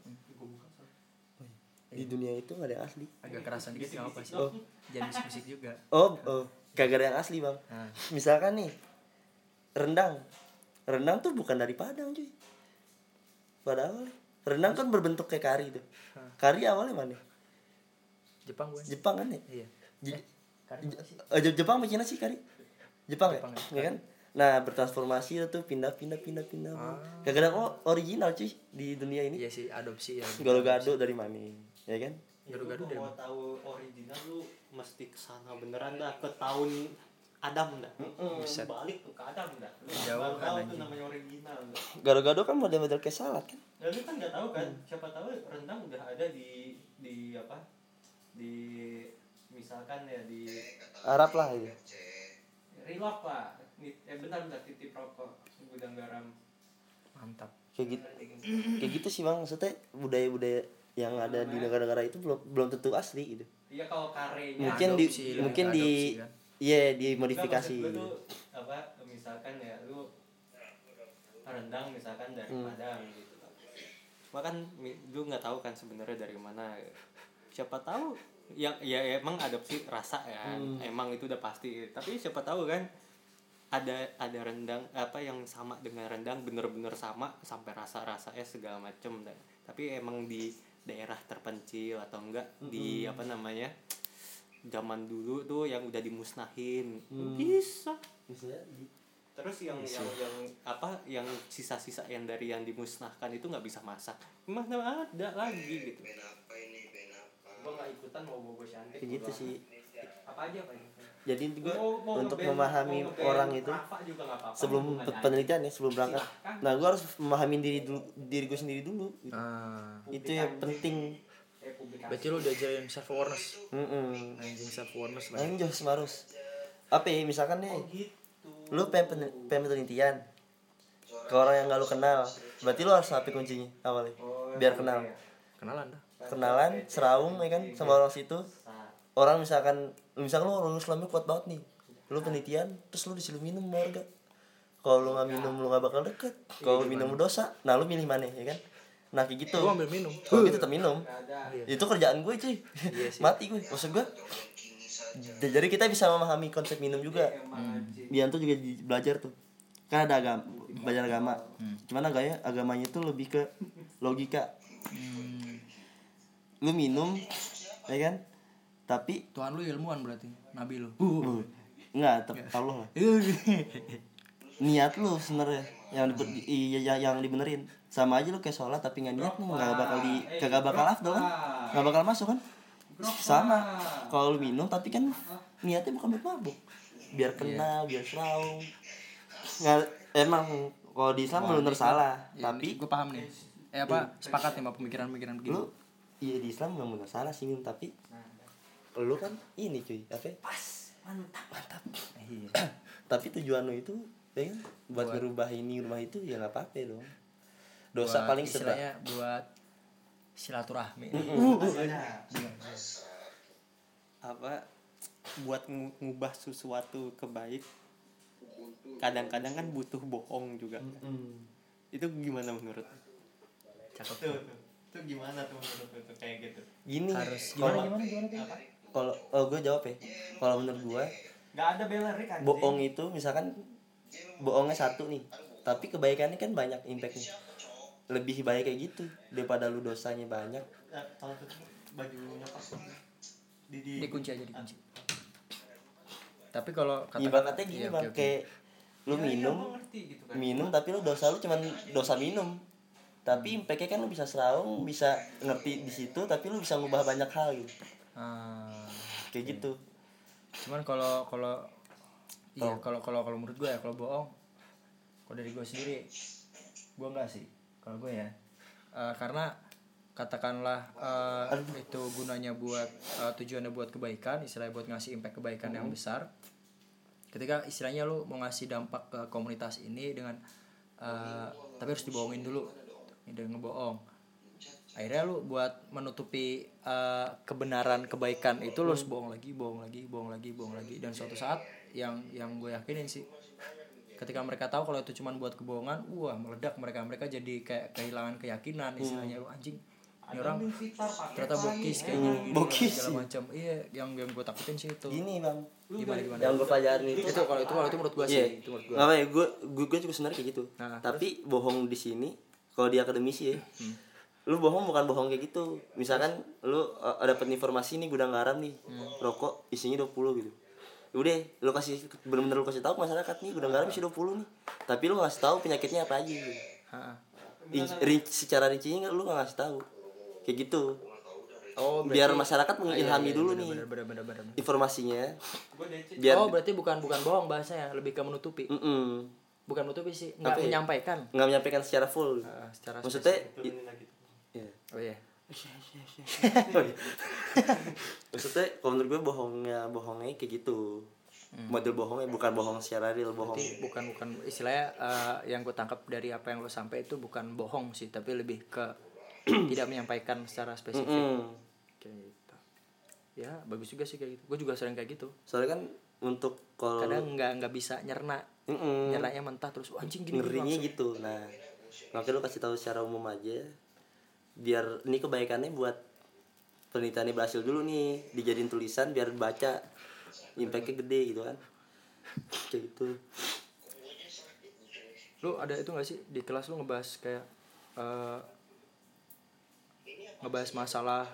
di dunia itu nggak ada yang asli Agak kerasan dikit nggak apa sih. Oh. Jangan bisik-bisik juga. oh oh kagak ada yang asli bang Nah, misalkan nih rendang rendang tuh bukan dari Padang cuy pada awalnya rendang kan berbentuk kayak kari tuh kari awalnya mana Jepang gue. Jepang kan ya Iya. Kari? Eh, Je- Jepang apa Cina sih kari Jepang, Jepang, ya? ya. ya kan nah bertransformasi tuh pindah pindah pindah pindah gak ada oh, original cuy di dunia ini Iya sih, adopsi ya. gado-gado dari mana ya kan Gado-gado dari mau tahu original lu mesti ke sana beneran dah ke tahun Adam dah Buset. balik tuh ke Adam dah lu Jauh kan, tahu tuh anjing. namanya original gado-gado kan model-model kayak salad kan? Dan lu kan nggak tahu kan? Siapa tahu rendang udah ada di di apa? Di misalkan ya di Arab lah itu. Rilok lah. Eh bentar bentar titip rokok gudang garam. Mantap. kayak gitu kayak gitu sih bang. Maksudnya budaya-budaya yang ada di negara-negara itu belum belum tentu asli gitu. Iya kalau karenya mungkin di adopsi, mungkin ke di adopsi kan. Iya Nggak, dimodifikasi gitu. tuh apa misalkan ya lu rendang misalkan dari Hmm. Padang gitu makan lu nggak tahu kan sebenarnya dari mana siapa tahu yang ya emang adopsi rasa ya Hmm. emang itu udah pasti tapi siapa tahu kan ada ada rendang apa yang sama dengan rendang bener-bener sama sampai rasa rasanya segala macem dan tapi emang di daerah terpencil atau enggak di Hmm. apa namanya zaman dulu tuh yang udah dimusnahin. Hmm. bisa. Bisa terus yang yang yang apa yang sisa-sisa yang dari yang dimusnahkan itu nggak bisa masak. Mana ada lagi gitu. Gua nggak ikutan mau bobo cantik kayak gitu sih. Apa aja apa jadi juga Mau- mau untuk memahami mau orang itu nggak apa-apa, sebelum penelitian ya sebelum berangkat. Silahkan. nah gue harus memahami diri dulu diri gue sendiri dulu. Gitu. Ah. itu yang penting Publikasi. Berarti lu diajarin self awareness. Mm-mm. Anjing self awareness lah. Anjing Jos Marus apa ya misalkan nih Oh, gitu lu pengen, pen- pengen penelitian ke orang yang gak lu kenal berarti lu harus apa kuncinya awalnya Oh, biar kenal iya. Kenalan dah. kenalan seraung ya kan sama orang situ Sa- orang misalkan misalkan lu orang Islamnya kuat banget nih lu penelitian terus lu disuruh minum sama warga kalau lu nggak minum lu nggak bakal deket kalau lu minum dosa nah lu milih mana ya kan nah kayak gitu. Gua ambil minum. kalau gitu tetap minum. Ada itu kerjaan gue cuy. Mati gue maksud gue jadi kita bisa memahami konsep minum juga. Bian tuh juga belajar tuh. Kan ada agama belajar agama. Cuman agaknya agamanya tuh lebih ke logika. Hmm. lu minum ya kan? Tapi Tuhan lu ilmuwan berarti. Nabi lu. uh, Allah lah niat lu sebenarnya yang diber- i- yang, yang dibenerin. Sama aja lu kayak sholat tapi nggak niat lu nggak bakal di kagak bakal afdol kan nggak bakal masuk kan? Sama. Kalau lu minum tapi kan niatnya bukan buat mabuk. Biar kenal biar selaung nggak emang kalau di Islam benar salah tapi gue paham nih. Eh apa? Sepakat nih sama pemikiran-pemikiran begini. lu iya di Islam memang benar salah sih minum tapi lu kan ini cuy apa ya? pas mantap. Mantap. Iya. tapi tujuan lu itu ya kan? Buat, Buat- ngerubah ini rumah itu ya nggak apa-apa dong. Dosa Buat paling istilahnya buat silaturahmi. apa? Buat ngu- ngubah sesuatu ke baik. Kadang-kadang kan butuh bohong juga itu gimana menurut? Cakep. tuh tuh. Tuh gimana tuh menurut tuh kayak gitu? Gini Harus kalau gimana gimana gimana? kalau oh gue jawab ya. Kalau menurut gue nggak ada anjing. bohong itu misalkan bohongnya satu nih. Tapi kebaikannya kan banyak impactnya lebih baik kayak gitu daripada lu dosanya banyak. Bajunya pas di di dikunci aja dikunci. Tapi kalau kata ibaratnya gini Iya, bang kayak lu minum ngerti gitu kan. minum tapi lu dosa lu cuman dosa minum. Tapi Hmm. impactnya kan lu bisa serawung bisa ngerti di situ tapi lu bisa ngubah banyak hal gitu. Ah, kayak gitu. Cuman kalau kalau iya. Kalau kalau kalau menurut gue ya kalau bohong kalau dari gue sendiri gue enggak sih. Kalau gue ya Eh, karena katakanlah eh, itu gunanya buat eh, tujuannya buat kebaikan istilahnya buat ngasih impact kebaikan yang besar. Ketika istilahnya lu mau ngasih dampak ke komunitas ini dengan eh, tapi harus dibohongin dulu. Dengan ngebohong. Akhirnya lu buat menutupi eh, kebenaran kebaikan itu lu harus bohong lagi bohong lagi bohong lagi bohong lagi. Dan suatu saat yang yang gue yakinin sih. Ketika mereka tahu kalau itu cuma buat kebohongan wah meledak mereka. Mereka jadi kayak kehilangan keyakinan istilahnya. Lu anjing ini orang ternyata bokis kayak gini, gini Bokis, segala macam. Iya yang yang gue takutin sih itu. Gini bang. Gimana gimana? Yang gue pelajarin itu. Itu kalau itu kalau itu menurut gue Iya, sih itu menurut gue. Apa ya gue gue juga sebenarnya kayak gitu. Nah, Tapi bohong di sini kalau di akademisi ya, Hmm. lu bohong bukan bohong kayak gitu. Misalkan lu uh, dapat informasi nih gudang garam nih, Hmm. rokok isinya 20 gitu. Udah, lu kasih bener-bener lu kasih tahu ke masyarakat nih gudang garam isi 20 nih. Tapi lu gak ngasih tahu penyakitnya apa aja gitu. In- rinci- secara rincinya lu gak ngasih tahu. Kayak gitu. oh Biar masyarakat mengilhami iya, dulu bener, nih bener, bener, bener, bener, informasinya. Biar oh berarti bukan bukan bohong bahasanya lebih ke menutupi Mm-mm. bukan menutupi sih nggak ya? menyampaikan nggak menyampaikan secara full. Ah, secara Maksudnya Iya. oh iya Maksudnya kalau menurut gue bohongnya bohongnya kayak gitu. Model bohongnya bukan bohong secara real bohong. Berarti bukan bukan istilahnya eh, yang gue tangkap dari apa yang lo sampai itu bukan bohong sih tapi lebih ke tidak menyampaikan secara spesifik Mm-mm. kayak gitu ya bagus juga sih kayak gitu gue juga sering kayak gitu Soalnya kan untuk kalau kadang nggak nggak bisa nyerna Mm-mm. nyernanya mentah terus "Wah, anjing gini, ngerinya gitu. Nah, makanya lu kasih tahu secara umum aja biar ini kebaikannya buat penelitiannya berhasil dulu nih dijadiin tulisan biar baca impactnya gede gitu kan. Kayak gitu. Lu ada itu gak sih di kelas lu ngebahas kayak eh, ngebahas masalah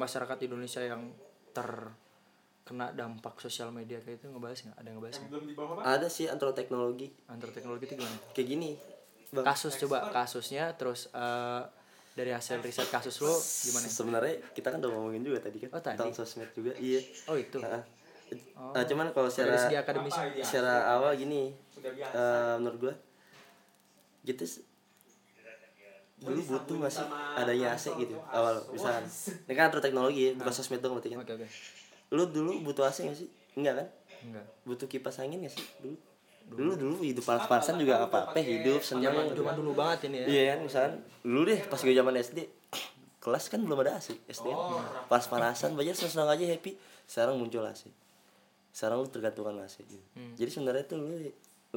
masyarakat Indonesia yang terkena dampak sosial media kayak itu ngebahas nggak? Ada yang ngebahas apa? Ada sih antara teknologi antar teknologi itu gimana? Kayak gini bang. Kasus coba kasusnya terus eh, dari hasil riset kasus lu gimana? Sebenarnya kita kan udah ngomongin juga tadi kan Oh, tadi. tentang sosmed juga iya. Oh itu? Nah, nah, cuman kalau secara segi akademis? Secara awal gini eh, menurut gua gitu dulu butuh nggak sih adanya AC gitu awal misalkan. Ini kan antara teknologi ya bukan sosmed dong berarti kan. Oke oke. Lu dulu butuh AC nggak sih? Enggak kan? Enggak butuh kipas angin nggak sih dulu dulu dulu hidup panas-panasan juga apa? Apa hidup seneng zaman zaman dulu banget ini ya. Iya kan misalkan dulu deh pas gue zaman SD kelas kan belum ada AC SD pas panasan belajar senang aja happy. Sekarang muncul AC sekarang lu tergantungan AC gitu. jadi sebenarnya tuh lu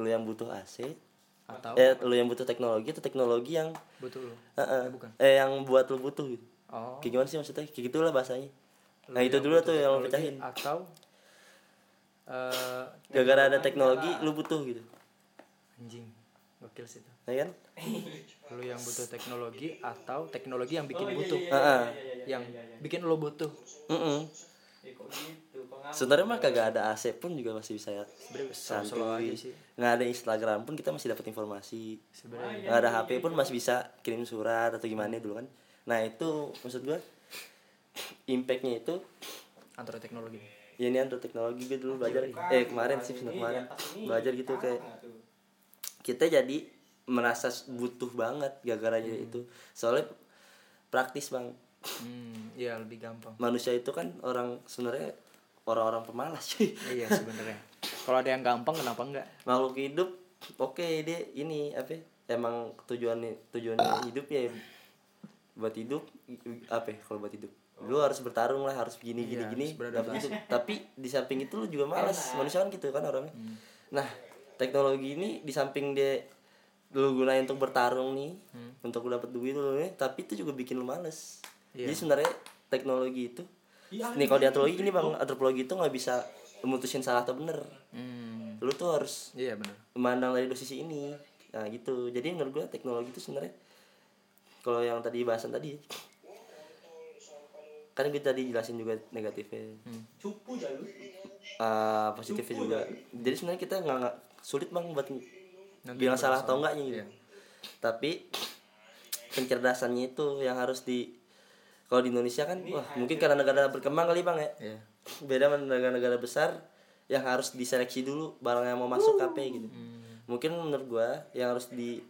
lu yang butuh AC atau? eh lu yang butuh teknologi atau teknologi yang betul lu? Eh, eh, bukan. eh yang buat lu butuh gitu. Oh. Kayak gimana sih maksudnya? Kayak gitulah bahasanya. Nah lu itu yang dulu butuh tuh yang lu pecahin. atau eh gara-gara ada teknologi lu butuh gitu. Anjing gokil sih itu. Ya kan? Lu yang butuh teknologi atau teknologi yang bikin butuh. Heeh. yang bikin lo butuh. Ya gitu? Kok ngapa sebenarnya mah kagak ada AC pun juga masih bisa ya. Santuy. nggak ada Instagram pun kita masih dapat informasi. Sebenarnya nggak ada HP pun masih bisa kirim surat atau gimana dulu kan. Nah itu maksud gua impactnya itu antara teknologi ya ini untuk teknologi gue dulu belajar. Eh kemarin sih sebenarnya kemarin belajar gitu kayak kita jadi merasa butuh banget gara-garanya itu. Soalnya praktis bang. Hmm iya lebih gampang. Manusia itu kan orang sebenarnya orang-orang pemalas cuy iya sebenarnya. Kalau ada yang gampang kenapa enggak? Makhluk hidup oke dia ini apa ya, emang tujuan tujuannya hidup ya buat hidup apa ya kalau buat hidup lu harus bertarung lah harus gini gini Iya, gini. dapat hidup tapi di samping itu lu juga malas manusia kan gitu kan orangnya. Nah teknologi ini di samping dia lu gunain untuk bertarung nih untuk lu dapat duit lu nih tapi itu juga bikin lu males. Iya. jadi sebenarnya teknologi itu nih kalau di antropologi gini bang antropologi itu nggak bisa memutusin salah atau bener hmm. Lu tuh harus iya benar. memandang dari dua sisi ini. Nah gitu. Jadi menurut gue teknologi itu sebenarnya kalau yang tadi bahasan tadi kan gue tadi jelasin juga negatifnya. Lu Ah, positifnya juga. Jadi sebenarnya kita nggak nggak sulit bang buat Nanti bilang salah atau enggaknya gitu. Iya. tapi pencerdasannya itu yang harus di kalau di Indonesia kan wah mungkin karena negara berkembang kali bang ya. Iya. beda sama negara-negara besar yang harus diseleksi dulu barang yang mau masuk KP gitu. Mungkin menurut gua yang harus di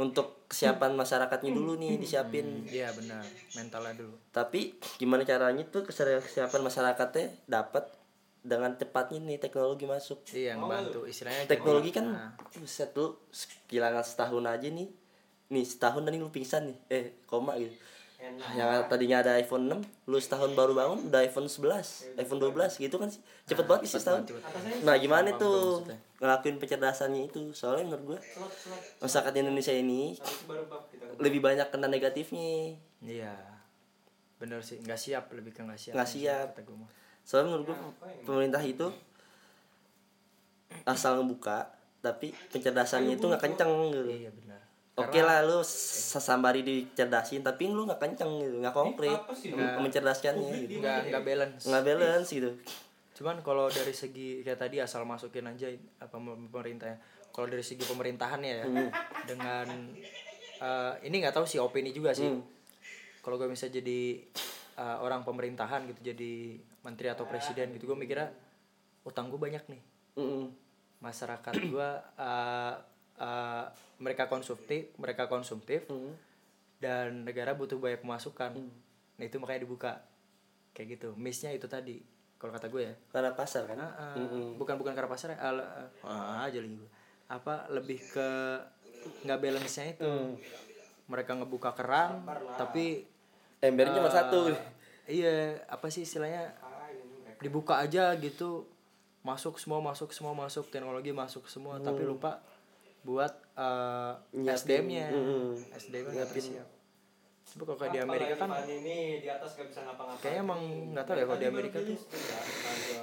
untuk kesiapan masyarakatnya dulu nih disiapin. Iya benar, mentalnya dulu. tapi gimana caranya tuh kesiapan masyarakatnya dapat dengan cepatnya nih teknologi masuk? Iya, ngebantu istilahnya teknologi kan Nah, buset lu kehilangan setahun aja nih. Nih setahun dan ini lu pingsan nih. Eh koma gitu. Enak. Yang tadinya ada iPhone 6 lu setahun baru bangun udah iPhone 11 iPhone 12 gitu kan sih. Cepet banget sih setahun. nah gimana tuh ngelakuin pencerdasannya itu soalnya menurut gue masyarakat Indonesia ini lebih banyak kena negatifnya Iya. Bener sih, nggak siap lebih ke nggak siap. Nggak siap. Soalnya menurut gue pemerintah itu asal ngebuka tapi pencerdasannya itu nggak kenceng gitu Iya benar. Oke lah lu sesambari dicerdasin tapi lu nggak kenceng gitu, nggak konkret apa sih? mem- mencerdaskannya gitu. Nggak nggak balance. Nggak balance gitu. Cuman kalau dari segi kayak tadi asal masukin aja apa pemerintahnya. Kalau dari segi pemerintahannya ya dengan eh, ini nggak tahu sih opini juga sih. Kalau gue bisa jadi eh, orang pemerintahan gitu jadi menteri atau presiden gitu gue mikirnya utang gue banyak nih. Mm-mm. Masyarakat gue eh, eh, mereka konsumtif, mereka konsumtif Mm. dan negara butuh banyak pemasukan. Nah itu makanya dibuka kayak gitu. Missnya itu tadi. Kalau kata gue ya. Karena pasar kan. Ah, ah. bukan bukan karena pasar al- ah, aja lagi gue. Apa lebih ke nggak balance nya itu mereka ngebuka keran tapi Embernya cuma eh, satu. iya apa sih istilahnya? Dibuka aja gitu. Masuk semua masuk semua masuk. Teknologi masuk semua. Tapi lupa buat eh, SDM-nya SDM nya nggak siap tapi kalau kayak di Amerika kan ini di atas gak bisa ngapa-ngapain kayaknya emang nggak tahu ya kalau di Amerika tuh ya,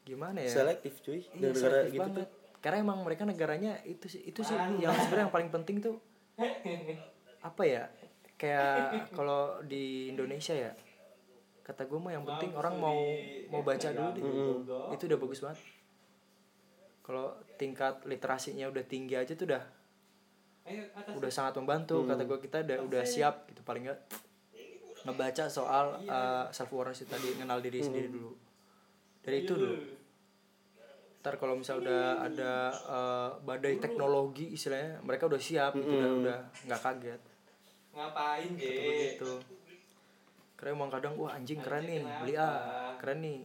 gimana ya Selektif cuy. Iya, Negara selektif gitu banget. tuh. Karena emang mereka negaranya itu sih itu sih yang sebenarnya yang paling penting tuh apa ya? Kayak kalau di Indonesia ya kata gue mah yang penting orang mau mau baca dulu deh. Itu udah bagus banget. Kalau tingkat literasinya udah tinggi aja tuh udah Ayo atas udah sangat membantu kata gue kita udah udah siap gitu paling nggak ngebaca soal uh, self awareness tadi kenal diri sendiri dulu. Dari itu dulu. Ntar kalau misal udah ada uh, badai teknologi istilahnya mereka udah siap gitu udah udah nggak kaget. Ngapain ge gitu. Karena emang kadang wah anjing keren nih beli ah keren nih.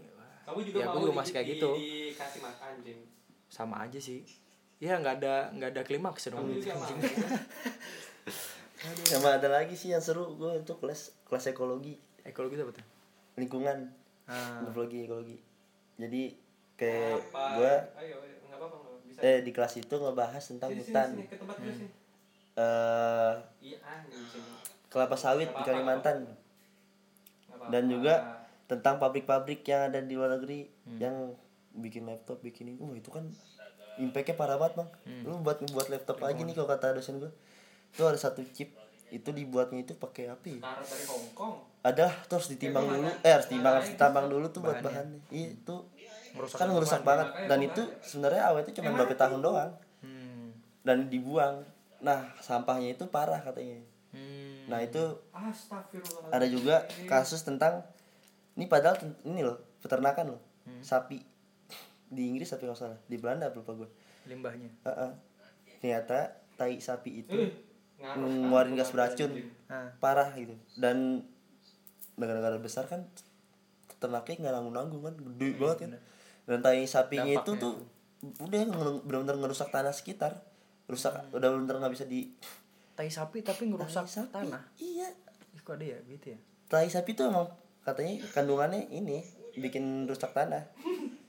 Kamu juga ya mau gue juga masih kayak gitu. dikasih makan jing sama aja sih ya nggak ada nggak ada klimaks dong. Juga mau Sama ada lagi sih yang seru? Gue itu kelas kelas ekologi. Ekologi itu apa tuh? Lingkungan. Ah. Ekologi ekologi. Jadi kayak gue ayo ayo, nggak apa-apa nggak bisa. eh di kelas itu ngebahas tentang sini, hutan. sini, ke tempat gue sini. Eh iya anjing sini kelapa sawit di Kalimantan. dan juga tentang pabrik-pabrik yang ada di luar negeri yang bikin laptop bikin ini. Oh itu kan impactnya parah banget bang. Lu buat buat laptop aja nih kalau kata dosen gue itu ada satu chip itu dibuatnya itu pakai api Taruh dari Hong Kong. Ada tuh harus ditimbang dulu. eh harus ditimbang harus ditambang dulu tuh buat bahannya. iya itu Merusak kan ngerusak banget. Dan itu sebenarnya awetnya cuma berapa tahun doang. Hmm. dan dibuang. Nah sampahnya itu parah katanya. Hmm. nah itu Astagfirullah ada juga kasus tentang ini padahal ini loh peternakan loh. Sapi di Inggris tapi nggak salah. Di Belanda apa lupa gue limbahnya. Heeh. ternyata tai sapi itu ngaruh ngeluarin gas beracun. ah. Parah gitu. Dan negara-negara besar kan ternaknya nggak nanggung nanggung kan. Gede banget kan dan tai sapinya itu tuh udah benar-benar ngerusak tanah sekitar. Rusak udah benar nggak bisa di tai sapi tapi ngerusak Tai sapi. tanah? iya. Ih, kok ada ya? Gitu ya? Tai sapi tuh emang katanya kandungannya ini bikin rusak tanah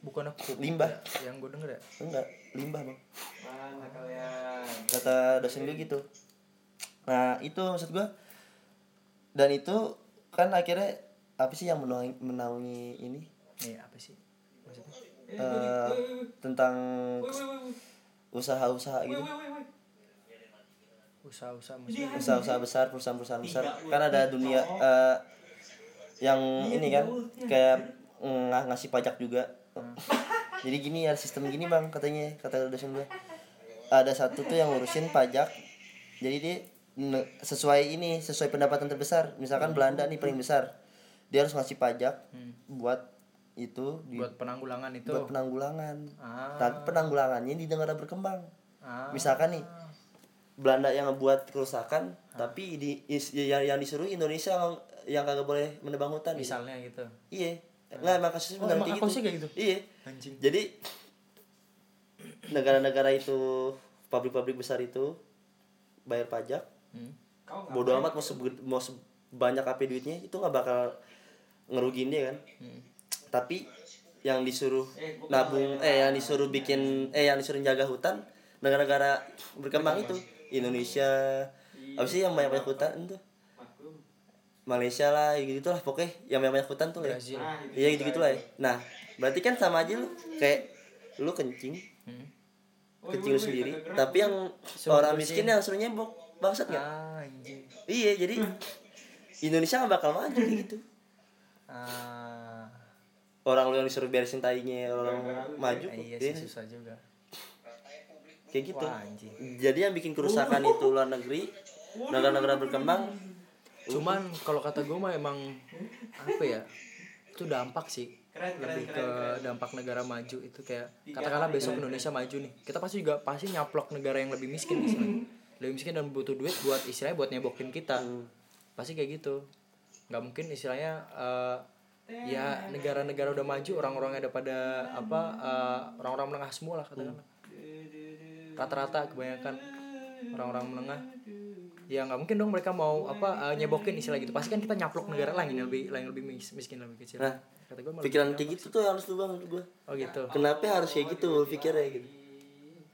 bukan aku. Limbah. yang gue denger ya? Enggak limbah bang. Mana kalian? Kata dosen gue gitu. Nah itu maksud gue dan itu kan akhirnya apa sih yang menaungi, menaungi ini? Nih apa sih maksudnya? Eh, tentang usaha-usaha gitu. Usaha-usaha usaha-usaha besar perusahaan-perusahaan besar. Kan ada dunia eh, yang ini kan kayak mm, ng- ngasih pajak juga jadi gini ya sistem gini bang katanya kata dosen gue. Ada satu tuh yang ngurusin pajak. Jadi dia sesuai ini sesuai pendapatan terbesar. Misalkan Belanda nih paling besar. Dia harus ngasih pajak buat itu di, buat penanggulangan itu. Buat penanggulangan. Ah. Tapi penanggulangannya di negara berkembang. Ah. Misalkan nih Belanda yang ngebuat kerusakan tapi di is- yang, yang disuruh Indonesia yang, yang kagak boleh menebang hutan. Gitu. misalnya gitu. Iya nggak emang kasusnya Oh, benar emang kayak gitu? iya. Anjing. Jadi negara-negara itu pabrik-pabrik besar itu bayar pajak. Hmm. bodoh amat mau sebe- mau sebanyak apa duitnya itu nggak bakal ngerugiin dia kan? Hmm. tapi yang disuruh nabung eh yang disuruh bikin eh yang disuruh jaga hutan negara-negara berkembang itu. Indonesia. Apa sih yang banyak banyak hutan Maklum. Malaysia lah gitu lah pokoknya. Yang banyak banyak hutan tuh lah ya. Brazil. Nah, itu iya gitu gitu lah ya. Nah berarti kan sama aja lu. Kayak lu kencing. Hmm. kencing lu sendiri. tapi yang orang miskin yang suruh nyebok bangsat nggak? Ah iya jadi Indonesia nggak bakal maju kayak gitu. Ah. Orang lu yang disuruh beresin tainya orang maju eh, iya Iya, sih susah juga. Kayak gitu. Wah jadi yang bikin kerusakan itu luar negeri negara-negara berkembang cuman kalau kata gue mah emang apa ya itu dampak sih. Lebih ke dampak negara maju itu kayak katakanlah besok Indonesia maju nih. Kita pasti juga pasti nyaplok negara yang lebih miskin misalnya lebih miskin dan butuh duit buat istilahnya buat nyebokin kita. Pasti kayak gitu. Nggak mungkin istilahnya eh, ya negara-negara udah maju orang-orang ada pada apa eh, orang-orang menengah semua lah katakanlah. Rata-rata kebanyakan orang-orang menengah ya nggak mungkin dong mereka mau apa eh, nyebokin istilah gitu. Pasti kan kita nyaplok negara lain yang lebih yang lebih mis- miskin lebih kecil. Nah, kata gue pikiran kayak gitu tuh harus lu bang gua. Oh gitu. Kenapa harus kayak gitu pikirnya gitu?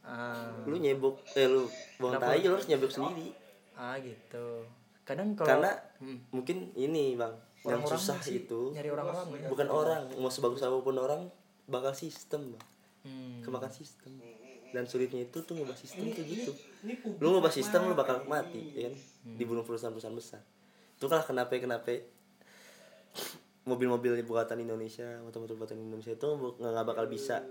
Ah. Lu nyebok eh lu buang tai lu harus nyebok sendiri. Ah gitu. Kadang kalau karena Hmm. mungkin ini bang yang Orang-orang susah sih itu nyari orang-orang. ya. bukan orang mau sebagus apa pun orang bakal sistem bang. Hmm. kemakan sistem dan sulitnya itu tuh ngubah sistem kayak gitu. lu ngubah sistem lu bakal mati ya kan? Dibunuh perusahaan-perusahaan besar. Itu kan kenapa kenapa mobil-mobil buatan Indonesia motor-motor buatan Indonesia itu nggak bakal bisa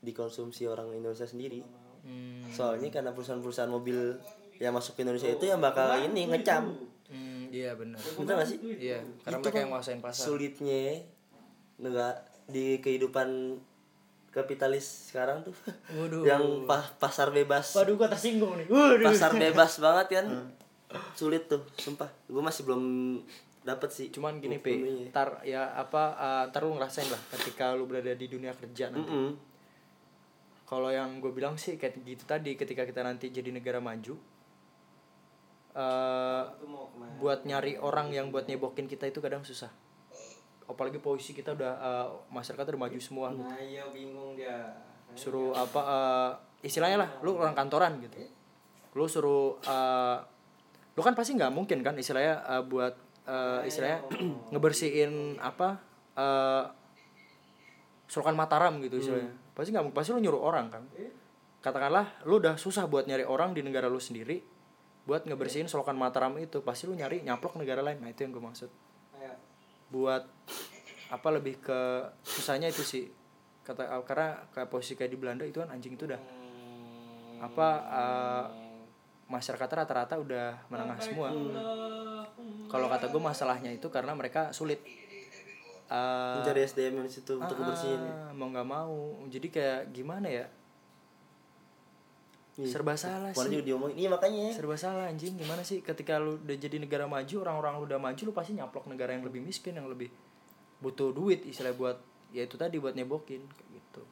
dikonsumsi orang Indonesia sendiri. Hmm. soalnya karena perusahaan-perusahaan mobil yang masuk ke Indonesia itu yang bakal ini ngecam. Hmm, iya benar. Bener gak sih? iya karena Itu mereka kan yang nguasain pasar. sulitnya nggak di kehidupan kapitalis sekarang tuh. Waduh. yang pa- pasar bebas. Waduh gua tersinggung nih. Waduh. Pasar bebas banget kan. Sulit tuh sumpah. Gue masih belum dapet sih cuman gini pe tar ya apa eh, tar lu ngerasain lah ketika lu berada di dunia kerja nanti. Mm-mm. kalau yang gue bilang sih kayak gitu tadi ketika kita nanti jadi negara maju eh ke mana? buat nyari orang yang buat nyebokin kita itu kadang susah apalagi posisi kita udah eh, masyarakat udah maju semua. Nah, iya bingung dia. suruh apa eh, istilahnya lah lu orang kantoran gitu. Lu suruh eh, lu kan pasti nggak mungkin kan istilahnya eh, buat eh, istilahnya ngebersihin apa eh Solokan Mataram gitu istilahnya. Pasti nggak mungkin pasti lu nyuruh orang kan. Katakanlah lu udah susah buat nyari orang di negara lu sendiri buat ngebersihin Solokan Mataram itu pasti lu nyari nyaplok negara lain. Nah itu yang gue maksud buat apa lebih ke susahnya itu sih. Kata karena kayak posisi kayak di Belanda itu kan anjing itu udah apa eh, masyarakat rata-rata udah menengah semua. kalau kata gue masalahnya itu karena mereka sulit. Eh, mencari SDM di situ untuk ah, ngebersihin mau nggak mau. Jadi kayak gimana ya Iya. serba salah Kemarin sih. juga diomongin iya makanya. Serba salah anjing. Gimana sih ketika lu udah jadi negara maju orang-orang lu udah maju lu pasti nyaplok negara yang lebih miskin yang lebih butuh duit istilah buat ya itu tadi buat nyebokin kayak gitu.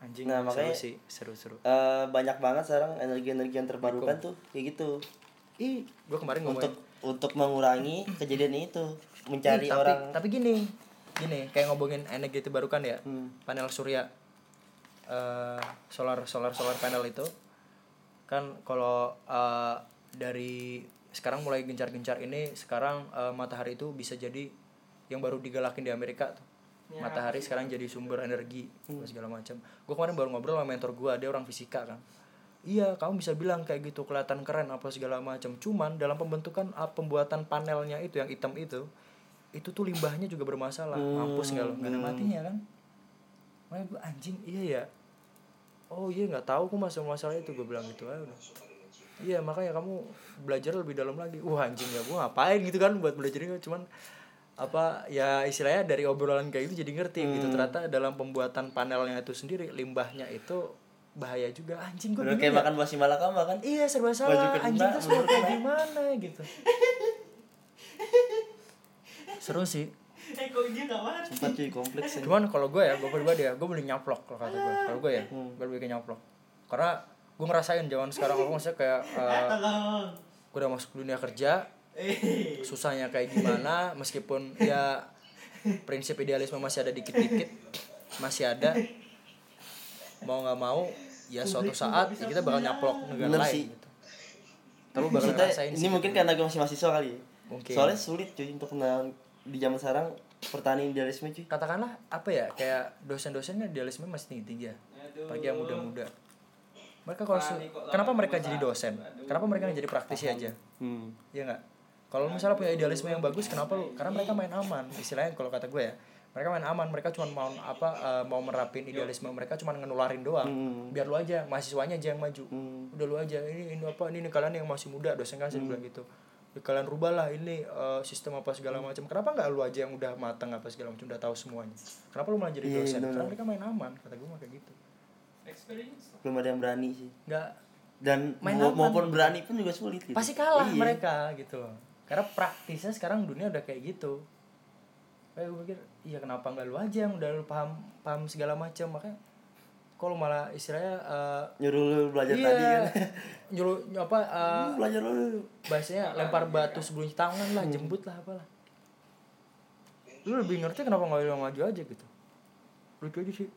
Anjing Nah, seru makanya- sih seru-seru Eh, banyak banget sekarang energi-energi yang terbarukan tuh kayak gitu. Ih gua kemarin untuk ngomongin untuk mengurangi kejadian itu mencari Ih, tapi, orang. tapi gini gini kayak ngomongin energi terbarukan ya. Hmm. panel surya eh, solar solar solar panel itu kan kalau eh, dari sekarang mulai gencar-gencar ini sekarang eh, matahari itu bisa jadi yang baru digalakin di Amerika tuh. Matahari sekarang jadi sumber energi apa segala macam. Gue kemarin baru ngobrol sama mentor gue dia orang fisika kan. Iya kamu bisa bilang kayak gitu kelihatan keren apa segala macam. Cuman dalam pembentukan ah, pembuatan panelnya itu yang hitam itu itu tuh limbahnya juga bermasalah. Mampus nggak lo? Nggak ada matinya kan? Makanya gue anjing iya ya oh iya nggak tahu aku masalah masalah itu gue bilang gitu aja udah. Iya makanya kamu belajar lebih dalam lagi. Wah anjing ya gue ngapain gitu kan buat belajar ini cuman apa ya istilahnya dari obrolan kayak itu jadi ngerti gitu. Ternyata dalam pembuatan panelnya itu sendiri limbahnya itu bahaya juga. Anjing gue kayak makan basi malakama kan? Iya serba Baju salah. kena, anjing tuh kayak gimana gitu. Seru sih Eh kok dia gak mati? sempat cuy kompleks cuman kalau gue ya gue pribadi ya gue beli nyaplok kalau kata gue kalau gue ya Hmm. gue lebih ke nyaplok karena gue ngerasain zaman sekarang aku maksudnya kayak eh, Tolong. gue udah masuk dunia kerja Eh. susahnya kayak gimana meskipun ya prinsip idealisme masih ada dikit-dikit masih ada mau nggak mau ya suatu saat ya kita bakal nyaplok negara Bener lain sih. gitu. Tapi bakal ngerasain ini sih. mungkin karena gue masih mahasiswa kali ya. Mungkin. Soalnya sulit cuy untuk kenal di zaman sekarang pertanian idealisme cuy. katakanlah apa ya kayak dosen-dosennya idealisme masih tinggi-tinggi ya apalagi yang muda-muda. Mereka kalau su- kenapa mereka jadi dosen? Kenapa mereka nggak jadi praktisi aja? Hmm. ya nggak? Kalau misalnya punya idealisme yang bagus kenapa lu karena mereka main aman. Istilahnya kalau kata gue ya mereka main aman mereka cuma mau apa eh, mau merapin idealisme mereka cuma ngenularin doang. Hmm. biar lu aja mahasiswanya aja yang maju. Hmm. udah lu aja ini ini apa ini, ini kalian yang masih muda dosen kan sih bilang gitu Ya, kalian rubahlah ini eh, sistem apa segala macam kenapa nggak lu aja yang udah matang apa segala macam udah tahu semuanya kenapa lu malah jadi Iya, dosen bener. karena mereka main aman kata gue mah kayak gitu Experience. Belum ada yang berani sih. nggak Dan Main mau- aman. maupun berani pun juga sulit gitu. pasti kalah Iya. mereka gitu loh karena praktisnya sekarang dunia udah kayak gitu kayak gue pikir iya kenapa nggak lu aja yang udah lu paham paham segala macam makanya kalau malah istilahnya eh, Nyuruh lu belajar iya tadi kan. nyuruh apa eh, belajar lu. bahasanya lempar batu sebelum tangan lah jemput lah apalah lu lebih ngerti kenapa nggak lu maju aja gitu lucu aja sih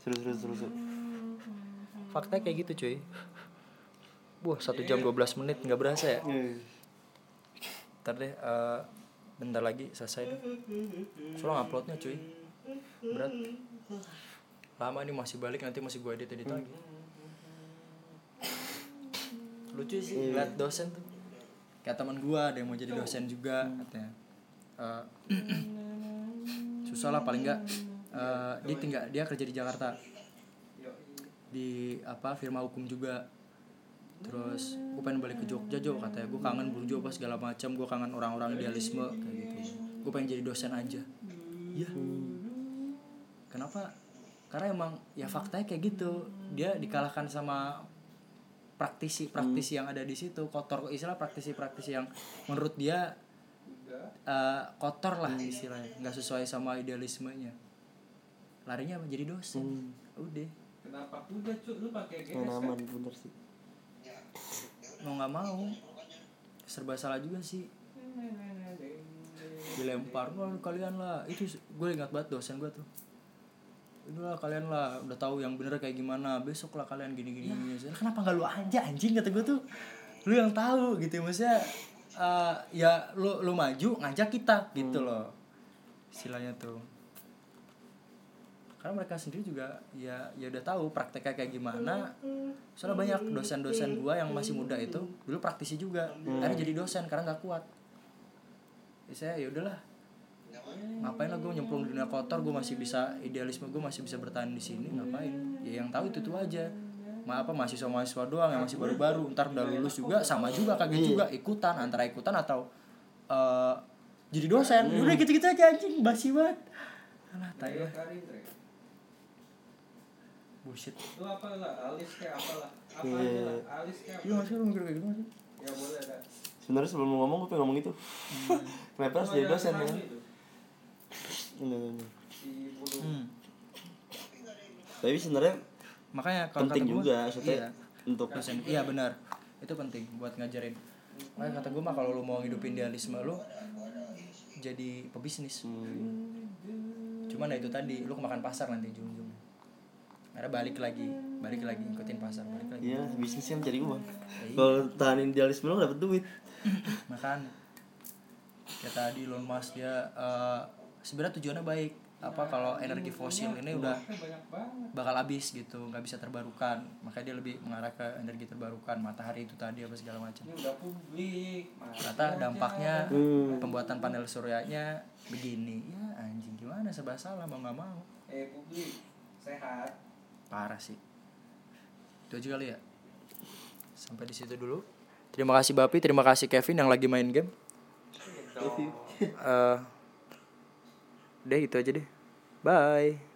Seru seru seru seru. faktanya kayak gitu cuy Wah, satu jam 12 menit nggak berasa ya? Iya. Ntar deh, eh, bentar lagi selesai deh. Soalnya uploadnya cuy, berat. Lama nih masih balik nanti masih gue edit edit lagi. Lucu sih liat dosen tuh. Kayak teman gue ada yang mau jadi dosen juga katanya. Eh, susah lah paling nggak. eh, dia tinggal dia kerja di Jakarta di apa firma hukum juga terus gue pengen balik ke Jogja Jo katanya. Gue kangen burjo apa segala macam gue kangen orang-orang idealisme kayak gitu. Gue pengen jadi dosen aja. Iya. Kenapa? Karena emang ya faktanya kayak gitu. Dia dikalahkan sama praktisi praktisi yang ada di situ. Kotor istilah praktisi praktisi yang menurut dia eh, kotor lah istilahnya. Nggak sesuai sama idealismenya. Larinya apa? jadi dosen. Udah. Kenapa? Udah cuy lu pakai Main GS aman kan? bener sih. Mau nggak mau. Serba salah juga sih. Dilempar wah kalian lah. Itu gue ingat banget dosen gue tuh. Itulah kalian lah udah tahu yang bener kayak gimana. Besok lah kalian gini gini gini Saya, kenapa nggak lu aja anjing? Kata gue tuh lu yang tahu gitu. Maksudnya eh, ya lu lu maju ngajak kita gitu loh. Istilahnya tuh karena mereka sendiri juga ya ya udah tahu prakteknya kayak gimana. Soalnya banyak dosen-dosen gua yang masih muda itu dulu praktisi juga. Akhirnya jadi dosen karena nggak kuat. Ya saya ya udahlah. Ngapain lah gue nyemplung di dunia kotor gue masih bisa idealisme gue masih bisa bertahan di sini ngapain? Ya yang tahu itu tuh aja. Ma apa mahasiswa mahasiswa doang yang masih baru-baru. Ntar udah lulus juga sama juga kaget juga. Ikutan antara ikutan atau eh, jadi dosen. Udah gitu-gitu aja anjing. Basi banget. Alah tai bullshit. Lu apa lah, alis kayak apa lah Apa Iya. aja lah, alis kayak Iya apa. masih lu mikir kayak gitu masih Ya boleh ada Sebenarnya sebelum lu ngomong gue pengen ngomong itu. Kenapa harus jadi dosen ya? Ini, ini, hmm. Tapi sebenarnya makanya kalau penting kata gua, juga maksudnya iya, untuk dosen iya benar. Itu penting buat ngajarin. Makanya kata gue mah kalau lu mau ngidupin idealisme lu jadi pebisnis. Hmm, cuman ya itu tadi lu kemakan pasar nanti ujung-ujungnya karena balik lagi balik lagi ngikutin pasar balik lagi. Iya, bisnis kan cari uang. Kalau tahanin idealisme lu dapet duit. makan. Kayak tadi Elon Musk dia eh, sebenarnya tujuannya baik. Apa kalau energi fosil ini udah banyak banget bakal habis gitu nggak bisa terbarukan. Makanya dia lebih mengarah ke energi terbarukan matahari itu tadi apa segala macam. Ini udah publik ternyata dampaknya Hmm. pembuatan panel suryanya begini. Ya anjing gimana? Serba salah mau nggak mau. Eh publik sehat parah sih. Itu aja kali ya. Sampai di situ dulu. Terima kasih Bapi. Terima kasih Kevin yang lagi main game. Gitu. Eh, udah itu aja deh. Bye